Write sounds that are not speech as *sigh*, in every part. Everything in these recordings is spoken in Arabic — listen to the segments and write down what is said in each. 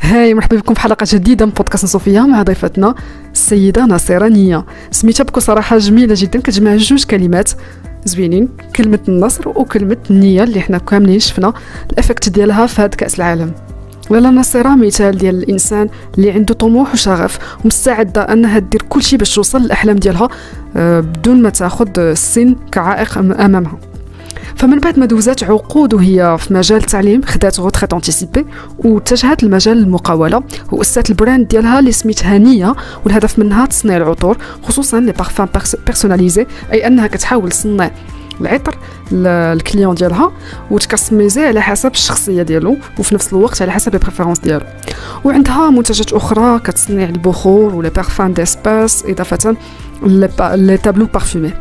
Hi مرحبا بكم في حلقة جديدة من بودكاست صوفيا مع ضيفتنا السيدة نصيرة نية سميتها بكل صراحة جميلة جدا كتجمع جوج كلمات زوينين كلمة النصر وكلمة النية اللي حنا كاملين شفنا ال effet ديالها في هذا كأس العالم. لالا نصيرة مثال ديال الإنسان اللي عنده طموح وشغف ومستعدة انها دير كل شيء باش توصل للأحلام ديالها آه، بدون ما تاخذ السن كعائق أمامها. فمن بعد ما دوزات عقود وهي في مجال التعليم خدات retraite anticipée واتجهت لمجال المقاولة وأسست ال brand ديالها اللي سميتها نية والهدف منها تصنيع العطور خصوصا les parfums personnalisés أي أنها كتحاول تصنع العطر لل client ديالها وت customizi على حسب الشخصية ديالو وفي نفس الوقت على حسب ال préférences ديالو. وعندها منتجات أخرى كتصنيع البخور و les parfums d'espace إضافة les tableaux parfumés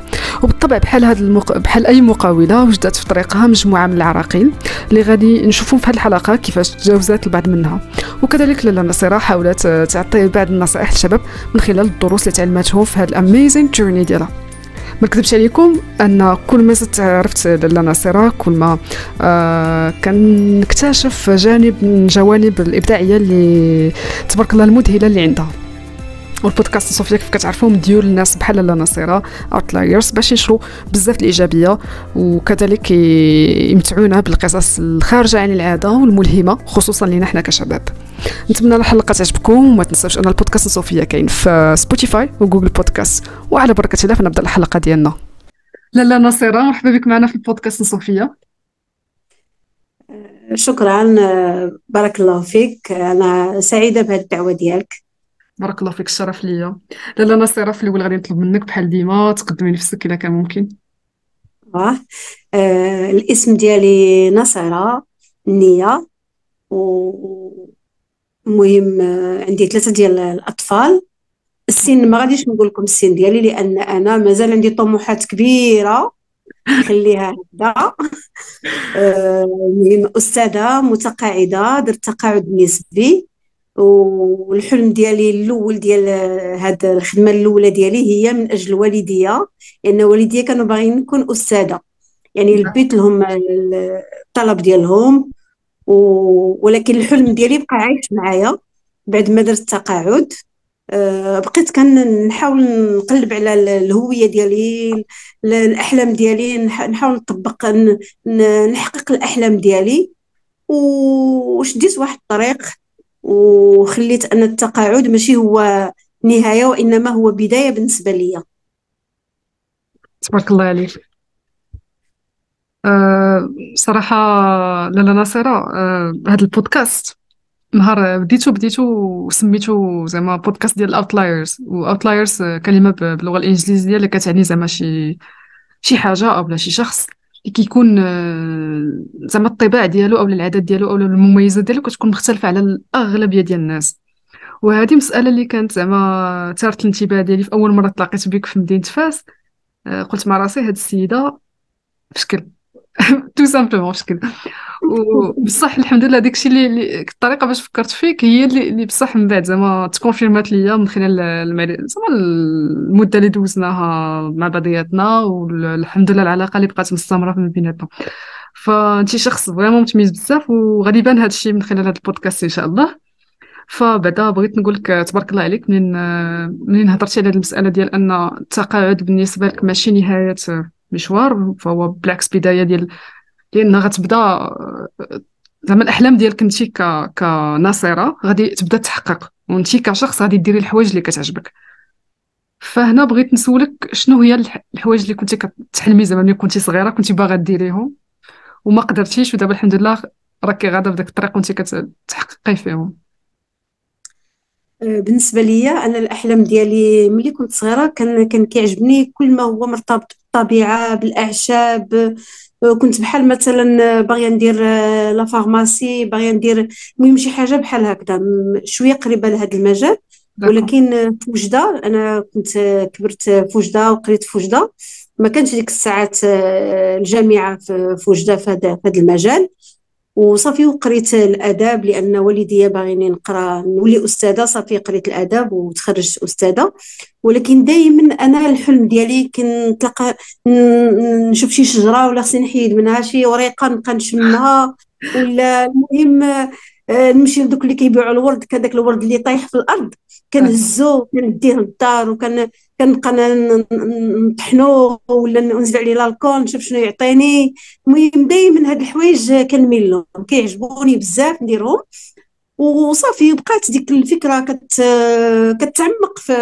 وبالطبع بحال هاد المق... بحال أي مقاولة وجدت في طريقها مجموعة من العراقيل اللي غادي نشوفوا في الحلقة كيفاش تجاوزات البعض منها. وكذلك لالا نصيرة حاولت تعطي بعض النصائح للشباب من خلال الدروس اللي تعلمتهم في هاد ال amazing journey ديالها. ما نكذبش عليكم أن كل ما زدت عرفت لالا نصيرة كل ما آه كنكتشف جانب من جوانب الإبداعية اللي تبارك الله المذهلة اللي عندها. والبودكاست صوفيا كيف كتعرفوا مديور لناس بحال لالا نصيرة outliers باش ينشروا بزاف الإيجابية وكذلك يمتعونا بالقصص الخارجة عن العادة والملهمة خصوصا لينا حنا كشباب. نتمنى الحلقة تعجبكم وما تنساوش أن البودكاست صوفيا كاين في Spotify و Google Podcast وعلى بركة الله فنبدأ الحلقة ديالنا. لالا نصيرة مرحبا بك معنا في البودكاست صوفيا. شكرا بارك الله فيك. أنا سعيدة بهذه الدعوة ديالك. بارك الله فيك الشرف ليا. لاله نصيره في الأول غادي نطلب منك بحال ديما. تقدمي نفسك إلا كان ممكن. آه. آه الاسم ديالي نصيرة نية و المهم آه، عندي ثلاثة ديال الأطفال. السن ما غاديش نقول لكم السن ديالي لأن أنا مازال عندي طموحات كبيرة. خليها هكذا. *laughs* المهم أستاذة متقاعدة درت تقاعد نسبي. والحلم ديالي الأول ديال هاد الخدمة الأولى ديالي هي من أجل والديا لأن والديا كانوا باغيين نكون أستاذة. يعني نعم. لبيت لهم الطلب ديالهم ولكن الحلم ديالي بقى عايش معايا بعد ما درت التقاعد. أه بقيت كنحاول نقلب على الهوية ديالي الأحلام ديالي نحاول نطبق نحقق الأحلام ديالي. وشديت واحد الطريق وخليت أن التقاعد ماشي هو نهاية وإنما هو بداية بالنسبة لي تبارك الله عليك. أه صراحة لالا نصيرة أه هذا البودكاست نهار بديتو بديتو سميتو زعما بودكاست ديال ال outliers و outliers كلمة باللغة الإنجليزية اللي كتعني زعما شي شي حاجة أو بلا شي شخص. كيكون آه، زعما الطباع ديالو أو العادات ديالو أو المميزات ديالو كتكون مختلفة على الأغلبية ديال الناس. وهذه مسألة اللي كانت زعما ثارت الانتباه ديالي في أول مرة تلاقيت بك في مدينة فاس. آه، قلت مع راسي هاد السيدة بشكل tout simplement بشكل وبصح الحمد لله داكشي اللي, اللي الطريقة باش فكرت فيك هي اللي, اللي بصح من بعد زعما t confirmات ليا من خلال زعما المدة اللي دوزناها مع بعضياتنا والحمد لله العلاقة اللي بقات مستمرة ما بيناتنا. فانت شخص فريمون متميز بزاف وغادي يبان هذا الشيء من خلال هذا البودكاست إن شاء الله. فبعدا بغيت نقول لك تبارك الله عليك منين منين هضرتي على المسألة ديال أن التقاعد بالنسبة لك ماشي نهاية مشوار فهو بالعكس بداية ديال لأن غتبدا زعما الأحلام ديالك انت ك كناصرة غادي تبدا تحقق. وانت كشخص غادي ديري الحوايج اللي كتعجبك. فهنا بغيت نسولك شنو هي الحوايج اللي كنتي كتحلمي زعما ملي كنتي صغيرة كنتي باغا ديريهم؟ وما قدرتيش ودابا الحمد لله راكي غاده في داك الطريق وانت كتحققي فيهم. آه، بالنسبة ليا أنا الأحلام ديالي ملي كنت صغيرة كان كان كيعجبني كل ما هو مرتبط بالطبيعة بالأعشاب كنت بحال مثلا باغية ندير لا فارماسي باغية ندير المهم شي حاجة بحال هكذا شوية قريبة لهذا المجال. ولكن في وجده أنا كنت كبرت في وجده وقريت في وجده ما كانش ديك الساعات الجامعة في وجده في هذا المجال. وصافي وقريت الأداب لأن والدي باغيني نقرأ نولي أستاذة صافي قريت الأداب وتخرجت أستاذة. ولكن دائما أنا الحلم ديالي كنتلقى نشوف شي شجرة ولا خصني نحيد منها شي وريقة نبقى نشمها ولا المهم نمشي لدوك اللي كيبيعوا الورد كذاك الورد اللي طايح في الأرض. كنهزو كنديه للدار وكان كنبقى نطحنو ولا ننزل عليه الكول نشوف شنو يعطيني. المهم دائما هاد الحوايج كنميل لهم كيعجبوني بزاف نديرهم وصافي بقات ديك الفكرة كت كتعمق في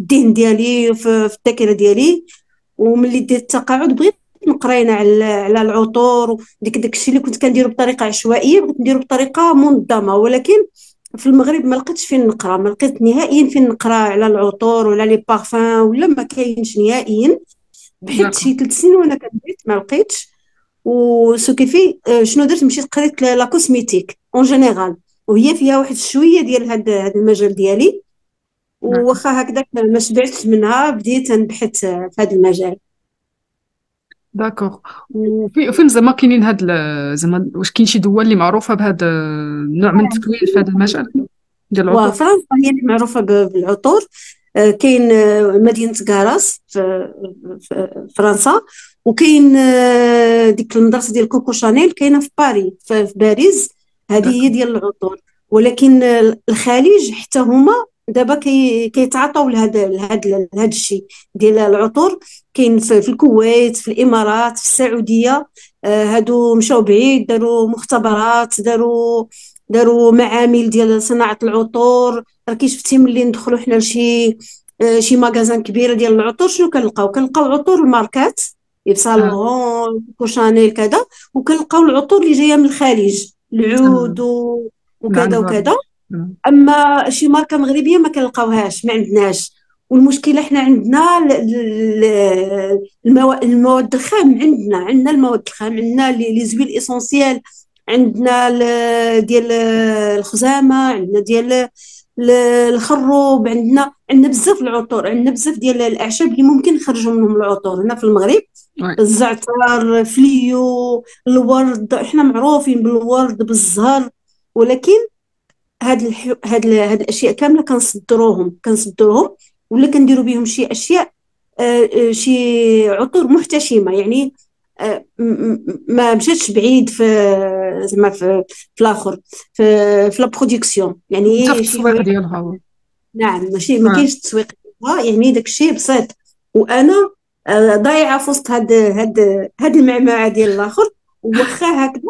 الذهن ديالي وفي الذاكرة ديالي. وملي خديت التقاعد بغيت نقرا على على العطور وديك داكشي اللي كنت كنديرو بطريقة عشوائية بغيت نديرو بطريقة منظمة. ولكن في المغرب ما لقيتش فين نقرأ ما لقيت نهائيا فين نقرأ على العطور ولا les parfums ولا ما كاينش نهائيا. بقيت شي ثلاث سنين وأنا كنبحث ما لقيتش. و ce qui fait آه، شنو درت؟ مشيت قريت la cosmétique en général وهي فيها واحد شوية ديال هذا هذا المجال ديالي. وواخا هكذاك ما شبعتش منها بديت نبحث في هذا المجال. D'accord وفين زعما كاينين هاد زعما واش كاين شي دول اللي معروفة بهذا النوع من التكوين في هذا المجال ديال العطور؟ فرنسا هي اللي معروفة بالعطور. آه، كاين آه، مدينة Grasse في فرنسا. وكاين آه، ديك المدرسة ديال Coco Chanel كاينة في باري في باريس. هذه هي ديال العطور. ولكن الخليج حتى هما دابا كيتعاطاو لهذا لهذا الشيء ديال العطور. كاين في الكويت في الإمارات في السعودية آه، هادو مشاو بعيد داروا مختبرات داروا داروا معامل ديال صناعة العطور. راكي شفتي ملي ندخلوا حنا لشي آه، شي ماغازان كبيرة ديال العطور شنو كنلقاو؟ كنلقاو عطور الماركات يبسا Coco Chanel كذا وكنلقاو العطور اللي جاية من الخليج العود وكذا وكذا. أما شي ماركة مغربية ما كنلقاوهاش ما عندناش. والمشكلة إحنا عندنا المواد الخام عندنا عندنا المواد الخام عندنا les huiles essentielles عندنا ديال الخزامة عندنا ديال الخروب عندنا عندنا بزاف العطور عندنا بزاف ديال الأعشاب اللي ممكن نخرجوا منهم العطور. هنا في المغرب الزعتر فليو الورد إحنا معروفين بالورد بالزهر ولكن هاد الح... هاد, ال... هاد الأشياء كاملة كنصدروهم كنصدروهم. ولا كنديروا بهم شي أشياء آه, آه، شي عطور محتشمة. يعني آه ما مشاتش بعيد في زعما في, في الآخر في في la production يعني التسويق ديالها نعم ماشي ما كاينش التسويق يعني داك الشيء بسيط. وأنا ضايعة في وسط هاد هاد هاد المعمعة ديال الآخر. واخا هكذا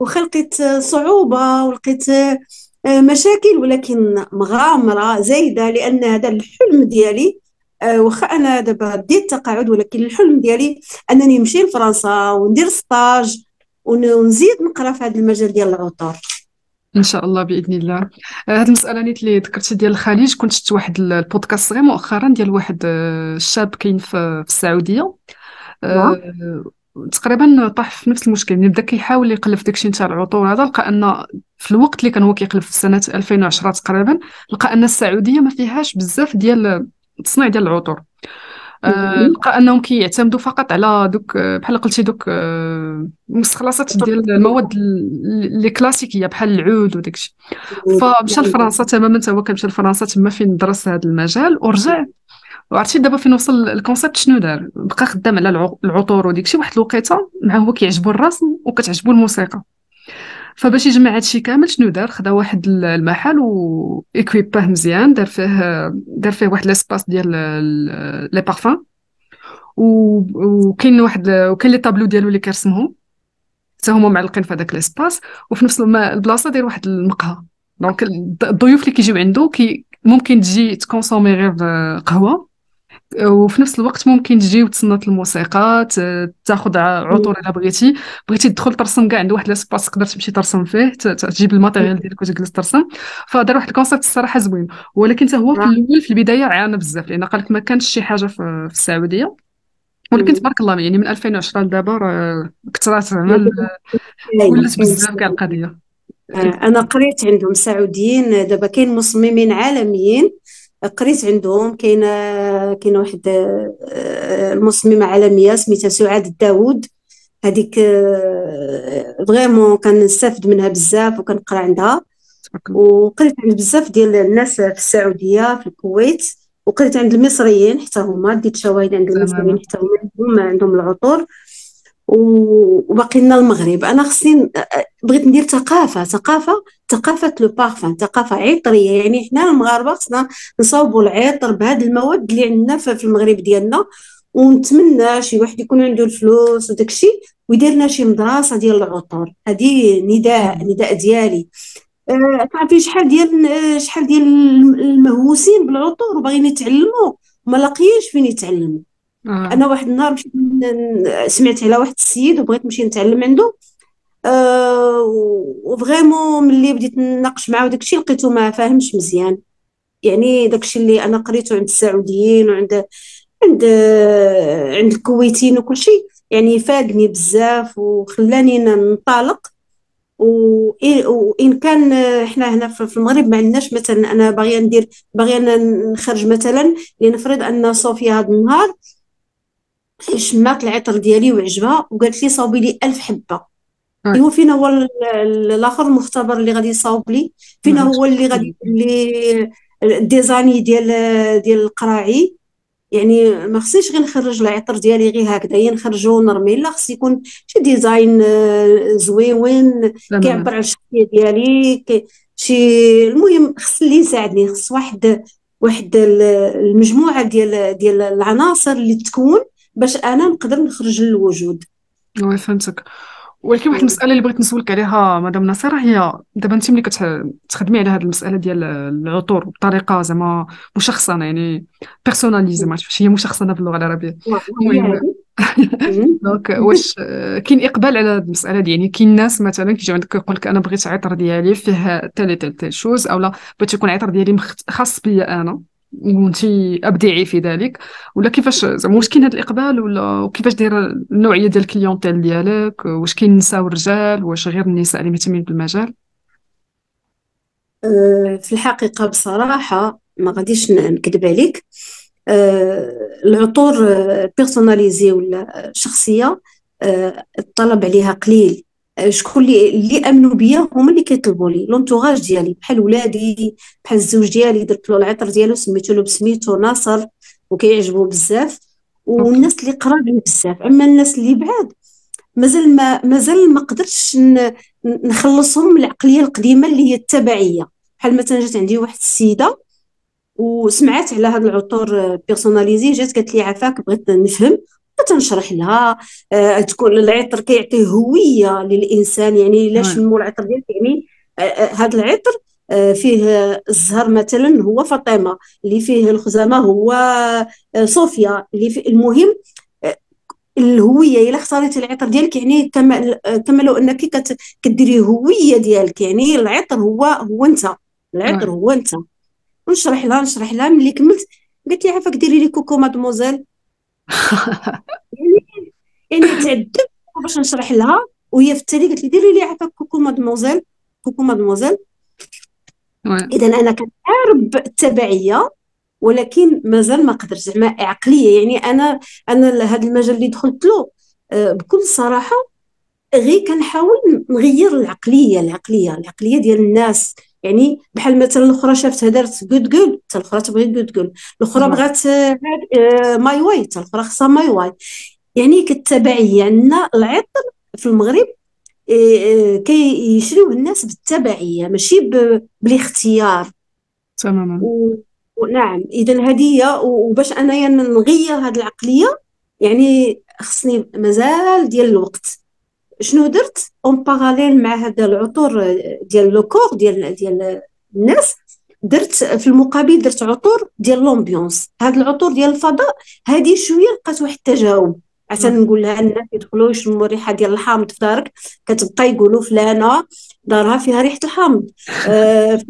وخا لقيت صعوبة ولقيت مشاكل ولكن مغامرة زايدة لأن هذا الحلم ديالي آه، واخا أنا دابا ديت التقاعد ولكن الحلم ديالي أنني نمشي لفرنسا وندير ستاج ونزيد نقرأ في هذا المجال ديال العطور. إن شاء الله بإذن الله. هذه المسألة نيت اللي ذكرتي ديال الخليج كنت شفت واحد البودكاست صغير مؤخرا ديال واحد الشاب كاين في السعودية. نعم. تقريبا طاح في نفس المشكل ملي بدا كيحاول يقلب داكشي نتاع العطور هذا لقى أن في الوقت اللي كان هو كيقلب في سنة 2010 تقريبا لقى أن السعودية ما فيهاش بزاف ديال التصنيع ديال العطور. آه لقى أنهم كيعتمدوا فقط على دوك بحال قلتي دوك آه مستخلصات ديال المواد اللي كلاسيكية بحال العود وداكشي. فمشى لفرنسا تماما هو كان مشى لفرنسا تما فين درس هذا المجال ورجع وعرفتي دابا فين وصل ال concept شنو دار؟ بقى خدام على العطور وديكشي واحد الوقيته مع هو كيعجبو الرسم وكتعجبو الموسيقى. فباش يجمع هادشي كامل شنو دار؟ خدا واحد المحل و équipاه مزيان دار فيه دار فيه واحد l'espace ديال les parfums. وكاين واحد وكاين les tableaux ديالو اللي كيرسمهم. حتى هما معلقين في هذاك l'espace. وفي نفس البلاصة داير واحد المقهى. donc الضيوف اللي كيجيو عنده كي ممكن تجي ت consommer غير قهوة. وفي نفس الوقت ممكن تجي وتصنت الموسيقى تاخذ عطور الا بغيتي. بغيتي تدخل ترسم كاع عنده واحد l'espace تقدر تمشي ترسم فيه تجيب ال matériel ديالك وتجلس ترسم فدار واحد ال concept الصراحة زوين. ولكن حتى هو في الأول في البداية عانى بزاف لأن قال لك ما كانش شي حاجة في السعودية. ولكن تبارك الله يعني من 2010 لدابا راه كثرات زعما ولات بزاف كاع القضية. آه، أنا قريت عندهم سعوديين دابا كاين مصممين عالميين قريت عندهم كاينة كاينة واحد آه، المصممة عالمية سميتها سعاد داوود هذيك فريمون كنستافد منها بزاف وكنقرا عندها. وقريت عند بزاف ديال الناس في السعودية في الكويت. وقريت عند المصريين حتى هما ديت شواهد عند المصريين حتى هما عندهم عندهم العطور. وباقي لنا المغرب. أنا خصني بغيت ندير ثقافة. ثقافة ثقافة لو بارفان ثقافة عطرية. يعني حنا المغاربة خصنا نصاوبوا العطر بهذه المواد اللي عندنا في المغرب ديالنا ونتمنى شي واحد يكون عنده الفلوس وداك الشيء ويدير لنا شي مدرسة ديال العطور هذه نداء نداء ديالي. أه تعرفي شحال ديال شحال ديال المهووسين بالعطور وباغيين يتعلموا؟ ما لاقيينش فين يتعلموا. آه. أنا واحد النهار مشيت سمعت على واحد السيد وبغيت نمشي نتعلم عنده. أه وفريمون ملي بديت نناقش معاه وداك الشيء لقيته ما فاهمش مزيان. يعني داك الشيء اللي أنا قريته عند السعوديين وعند عند عند الكويتيين وكل شيء يعني فاقني بزاف وخلاني ننطلق. وإن كان إحنا هنا في المغرب ما عندناش مثلا أنا باغية ندير باغية نخرج مثلا لنفرض أن صوفيا هذا النهار شمات العطر ديالي وعجبها وقالت لي صاوبي لي ألف حبة. ايوا فين هو الآخر المختبر اللي غادي يصاوب لي. فين هو اللي غادي اللي الديزاني ديال ديال القراعي. يعني ما خصنيش غير نخرج العطر ديالي غير هكذا. هي نخرجو نرمي. لا خص يكون شي design آه، زوين كيعبر على الشخصية ديالي شي المهم خص اللي يساعدني. خص واحد واحد المجموعة ديال ديال العناصر اللي تكون باش أنا نقدر نخرج للوجود. oui فهمتك. ولكن واحد المسألة اللي بغيت نسولك عليها مدام نصيره هي دابا انت ملي كتخدمي على هذه المسألة ديال العطور بطريقة زعما مشخصنة يعني personnalisé ما عرفتش هي مشخصنة باللغة العربية. المهم *laughs* donc واش كاين إقبال على هذه المسألة دي؟ يعني كاين ناس مثلا كيجيو عندك يقول لك أنا بغيت عطر ديالي فيه telle et telle telle chose اولا بغيت يكون عطر ديالي خاص بيا أنا. وانت أبدعي في ذلك؟ ولا كيفاش زعما واش كاين هذا الإقبال ولا وكيفاش دايرة النوعية ديال ال clientèle ديالك؟ واش كاين النساء والرجال واش غير النساء اللي مهتمين بالمجال؟ أه، في الحقيقة بصراحة ما غاديش نكذب عليك. أه، العطور بيرسوناليزي ولا شخصية الطلب عليها قليل. شكون اللي اللي آمنوا بيا هما اللي كيطلبوا لي. لونتوراج ديالي بحال ولادي بحال الزوج ديالي درت له العطر ديالو سميتو له بسميتو ناصر وكيعجبو بزاف. والناس اللي قرابين بزاف. أما الناس اللي بعاد مازال ما مازال ما قدرتش نخلصهم من العقلية القديمة اللي هي التبعية. بحال مثلا جات عندي واحد السيدة وسمعت على هذا العطور بيرسوناليزي جات قالت لي عافاك بغيت نفهم. تنشرح لها آه تكون العطر كيعطي هوية للإنسان يعني علاش نمو العطر ديالك؟ يعني هذا آه العطر آه فيه الزهر مثلا هو فاطمة اللي فيه الخزامة هو آه صوفيا اللي فيه المهم آه، الهوية. إلا اختاريتي العطر ديالك يعني كما كما لو أنك كديري هوية ديالك يعني العطر هو هو أنت العطر هو أنت. نشرح لها نشرح لها ملي كملت قالت لي عافاك ديري لي Coco Mademoiselle. *laughs* يعني يعني تعذبت باش نشرح لها وهي في التالي قالت لي ديري لي عفاك Coco Mademoiselle. Coco Mademoiselle. إذا أنا كنعرف التبعية ولكن مازال ما قدرت. زعما عقلية يعني أنا أنا هذا المجال اللي دخلت له آه، بكل صراحة غير كنحاول نغير العقلية العقلية العقلية ديال الناس. يعني بحال مثلا الاخرى شافتها دارت Good Good حتى الاخرى تبغي Good Good الاخرى بغات آه، My Way حتى الاخرى خصها My Way. يعني كالتبعية ان العطر في المغرب آه، آه، كيشريوه الناس بالتبعية ماشي بالاختيار. تماما. نعم. اذا هي وباش أنايا نغير هذه العقلية يعني خصني مازال ديال الوقت. شنو درت؟ en parallèle مع هذا العطور ديال le corps ديال ديال الناس درت في المقابل درت عطور ديال l'ambiance هاد العطور ديال الفضاء هذه شوية لقات واحد التجاوب. عشان نقول لها الناس يدخلوا يشموا الريحه ديال الحامض في دارك كتبقى يقولوا فلانة دارها فيها ريحة الحامض. *laughs* آه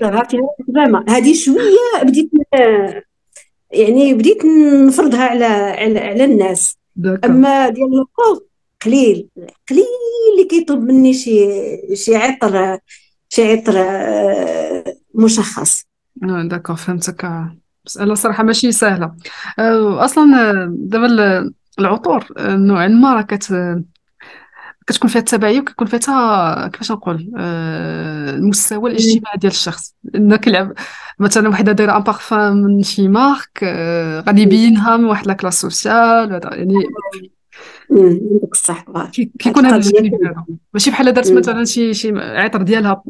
دارها فيها ريحة هذه شوية بديت يعني بديت نفرضها على على, على الناس. أما ديال الكور قليل قليل اللي كيطلب مني شي شي عطر شي عطر آه، مشخص. آه داكور فهمتك. مسألة صراحة ماشي سهلة. آه، أصلا دابا العطور آه، نوعا ما راه كت كتكون فيها التبعية وكيكون فيها كيفاش نقول المستوى الاجتماعي ديال الشخص. لأن كيلعب مثلا وحدة دايرة un parfum من شي marque غادي يبينها من واحد la classe sociale يعني عندك الصح. كيكون هذا الجانب هذا ماشي بحال دارت مثلا شي شي عطر ديالها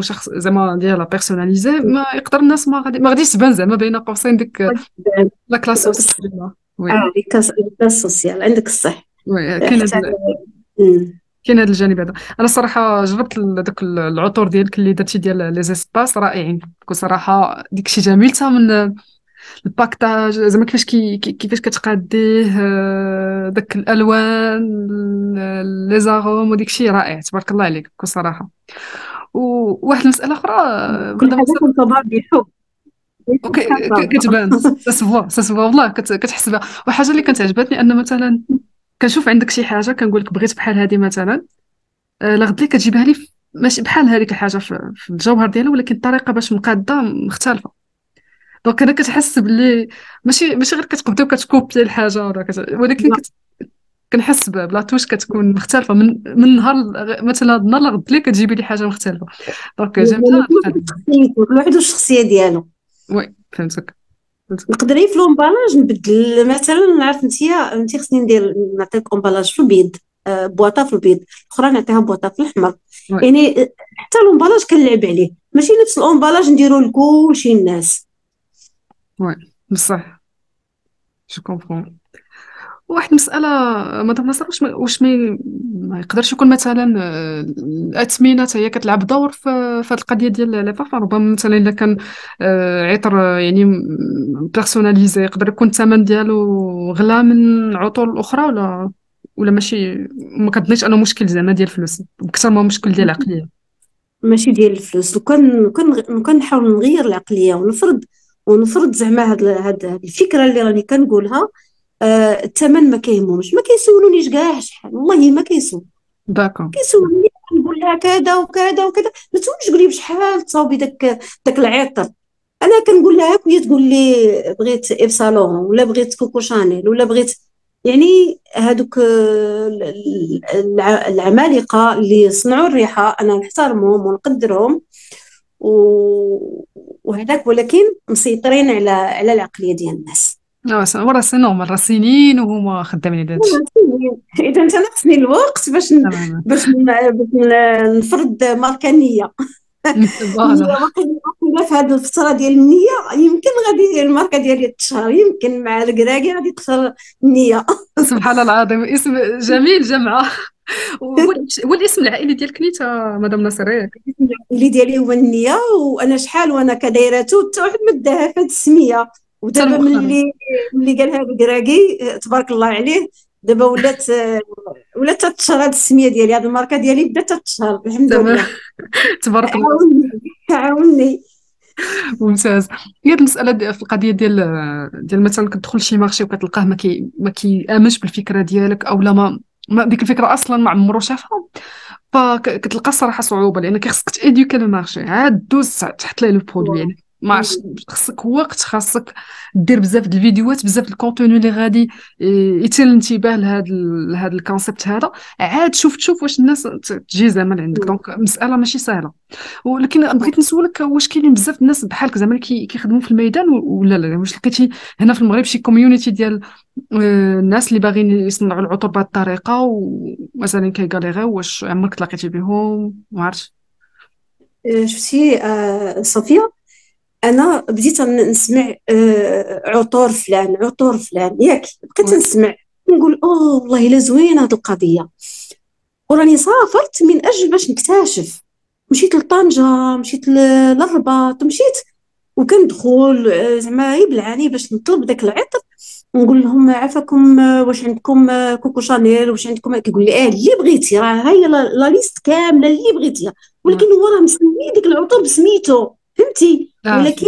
شخص زعما ديالها personnalisé ما يقدر الناس ما غادي ما غاديش تبان زعما بين قوسين ديك la classe sociale آه classe sociale عندك الصح. oui كاين كاين هذا الجانب هذا. أنا الصراحه جربت دوك العطور ديالك اللي درتي ديال les espaces رائعين. بكل صراحة ديك الشيء جميل حتى من الباكتاج زعما كيفاش كي كيفاش كتقاديه آه، داك الألوان لي زاروم وديك الشيء رائع تبارك الله عليك بكل صراحة. وواحد المسألة أخرى كل حاجة كنت بحب أوكي كتبان ساسفوا ساسفوا والله كتحس بها. وحاجة اللي كانت عجبتني أن مثلا كنشوف عندك شي حاجة كنقول لك بغيت بحال هذه مثلا آه، لا غد لي كتجيبها لي ماشي بحال هذيك الحاجة في الجوهر ديالها ولكن الطريقة باش مقادة مختلفة. donc أنا كتحس باللي ماشي ماشي غير كتقبضي وكتكوبي الحاجة ولا كت... ولكن كت... كنحس بلي touche كتكون مختلفه من من نهار مثلا هاد النهار لغد لي كتجيبي لي حاجة مختلفه donc جميله كل واحد والشخصيه ديالو oui فهمتك نقدر في l'emballage نبدل مثلا نعرف انت انت خصني ندير نعطيك emballage في البيض آه، boîte في البيض الاخرى نعطيها boîte في الاحمر يعني حتى l'emballage كنلعب عليه ماشي نفس ال emballage نديرو لكلشي الناس oui بصح. je comprends واحد المسألة مدام نصر واش ما واش ما يقدرش يكون مثلا آه، الأثمنة حتى هي كتلعب دور في في هاد القضية ديال les parfums ربما مثلا إلا كان آه، عطر آه، يعني personnalisé يقدر يكون الثمن ديالو غلا من العطور الأخرى ولا ولا ماشي ما كتظنيش أنه مشكل زعما ديال الفلوس أكثر ما مشكل ديال العقلية. ماشي ديال الفلوس. لو كان كان كان نحاول نغير العقلية ونفرض ونفرض زعما هاد هاد الفكرة اللي راني كنقولها آه الثمن ما كيهمهمش. ما كيسولونيش كاع شحال. والله ما كيسول. d'accord كيسولوني نقول لها كذا وكذا وكذا. ما تقوليش قولي بشحال تصاوبي داك داك العطر. أنا كنقول لها وهي تقول لي بغيت Yves Saint Laurent ولا بغيت Coco Chanel ولا بغيت يعني هادوك العمالقة اللي صنعوا الريحة أنا نحترمهم ونقدرهم. وهذاك ولكن مسيطرين على على العقلية ديال الناس. لا راه c'est normal راه سنين وهما خدامين على هادشي إذا أنت ناقصني الوقت باش باش نفرض ماركه نية واقيلا في هذه الفترة ديال النية يمكن غادي الماركه ديالي تشهر يمكن مع الكراكي غادي تخسر النية. سبحان الله العظيم. اسم جميل جمعة. *laughs* هو الإسم العائلي ديالك نيتا مدام نصر الإسم العائلي ديالي هو النية وأنا شحال وأنا كدايرته حتى واحد ما داها في هذه السمية. ودابا ملي ملي قالها الكراكي تبارك الله عليه دابا ولات ولات تتشهر هذه السمية ديالي هذه الماركة ديالي بدات تتشهر الحمد لله. *laughs* تبارك الله. عاوني ممتاز. هي المسألة في القضية ديال ديال مثلا كتدخل شي marché وكتلقاه ما كي ما كيآمنش بالفكرة ديالك أو لا ما ديك الفكرة أصلا ما عمرو شافها فكتلقى الصراحة صعوبة لأن خصك تéduquer ال marché. عاد دوز تحط ليه le produit يعني. ما عرفتش خصك وقت خاصك دير بزاف د الفيديوهات بزاف د ال contenu اللي غادي يثير الانتباه لهذا لهذا ال concept هذا. عاد شوف تشوف واش الناس تجي زعما لعندك. donc مساله ماشي سهلة. ولكن بغيت نسولك واش كاينين بزاف الناس بحالك زعما كيخدموا في الميدان ولا لا واش لقيتي هنا في المغرب شي community ديال آه، الناس اللي باغيين يصنعوا العطور بهذه الطريقة ومثلا كي galérer يو واش عمرك تلاقيتي بهم؟ ما عرفتش. آه، شفتي آه صوفيا أنا بديت نسمع آه، عطور فلان عطور فلان ياك بقيت نسمع. نقول أوه والله إلا زوينه هذه القضية. وراني سافرت من أجل باش نكتشف. مشيت لطنجة مشيت للرباط مشيت. وكندخل آه، زعما يبلعاني باش نطلب داك العطر. نقول لهم عافاكم آه، واش عندكم كوكو شانيل واش عندكم؟ كيقول لي آه اللي بغيتي راه هاي لا ليست كاملة اللي بغيتيها. ولكن هو راه مسمي ديك العطور بسميتو. فهمتي؟ آه. ولكن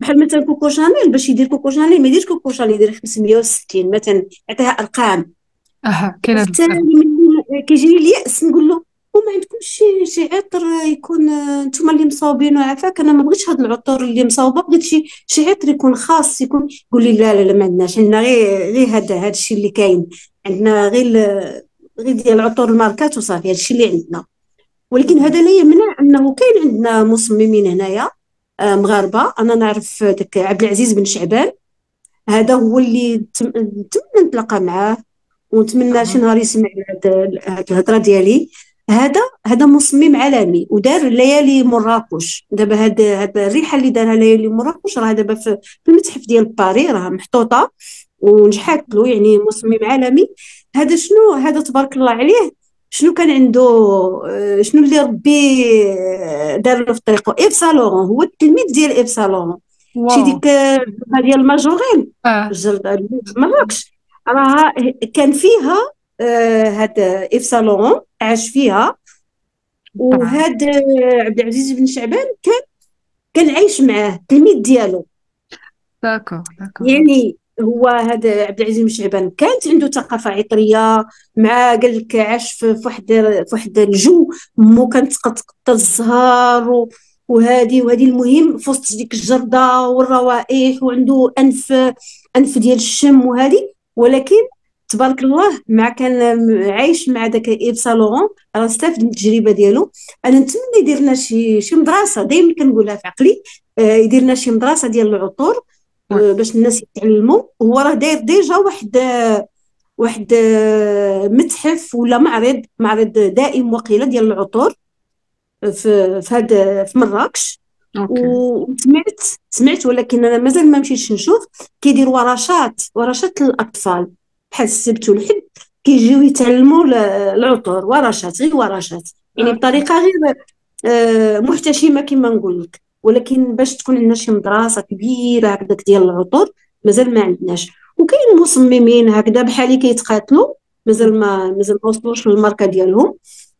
بحال مثلا كوكو شانيل باش يدير كوكو شانيل ما يديرش كوكو شانيل يدير 560 مثلا يعطيها أرقام. أها كاين حتى كيجيني اليأس نقول له وما عندكمش شي شي عطر يكون نتوما اللي مصاوبين وعافاك أنا ما بغيتش هاد العطور اللي مصاوبة بغيت شي شي عطر يكون خاص يكون يقول لي لا لا لا ما عندناش عندنا غير غير هذا هذا الشيء اللي كاين. عندنا غير غير ديال العطور الماركات وصافي هذا الشيء اللي عندنا. ولكن هذا لا يمنع انه كاين عندنا مصممين هنايا آه، مغاربة. أنا نعرف داك عبد العزيز بن شعبان. هذا هو اللي تم نتلاقى معاه ونتمنى شي نهار يسمع هاد الهضرة ديالي. هذا هذا مصمم عالمي ودار ليالي مراكش. دابا هاد هاد الريحة اللي دارها ليالي مراكش راه دابا في المتحف ديال باري راه محطوطة ونجحت له يعني مصمم عالمي. هذا شنو؟ هذا تبارك الله عليه. شنو كان عنده آه، شنو اللي ربي آه، دار له في طريقه Yves Saint Laurent هو التلميذ ديال Yves Saint Laurent شي ديك ديال Majorelle آه. مراكش راه كان فيها آه هاد Yves Saint Laurent عاش فيها. وهاد عبد العزيز بن شعبان كان كان عايش معاه التلميذ ديالو. d'accord d'accord. يعني هو هذا عبد العزيز بن شعبان كانت عنده ثقافة عطرية مع قال لك عاش في واحد في واحد الجو مو كانت تقطر الزهر وهذه وهذه المهم في وسط ديك الجردة والروائح وعنده انف أنف ديال الشم وهذه. ولكن تبارك الله مع كان عايش مع داك Yves Saint Laurent راه استفد من التجربة ديالو. أنا نتمنى يدير لنا شي شي مدرسة. دائما كنقولها في عقلي. آه، يدير لنا شي مدرسة ديال العطور. باش الناس يتعلموا. هو راه داير déjà واحد واحد متحف ولا معرض معرض دائم وقيلة ديال العطور في في هاد في مراكش. وسمعت سمعت ولكن أنا مازال ما مشيتش نشوف. كيدير ورشات ورشات للأطفال. بحال السبت والحد كيجيو يتعلموا العطور. ورشات غير ورشات. يعني بطريقة غير آه، محتشمة كما نقول لك. ولكن باش تكون عندنا شي مدرسة كبيرة هكذاك ديال العطور مازال ما عندناش. وكاين مصممين هكذا بحالي كيتقاتلوا مازال ما مازال ما وصلوش للماركة ديالهم.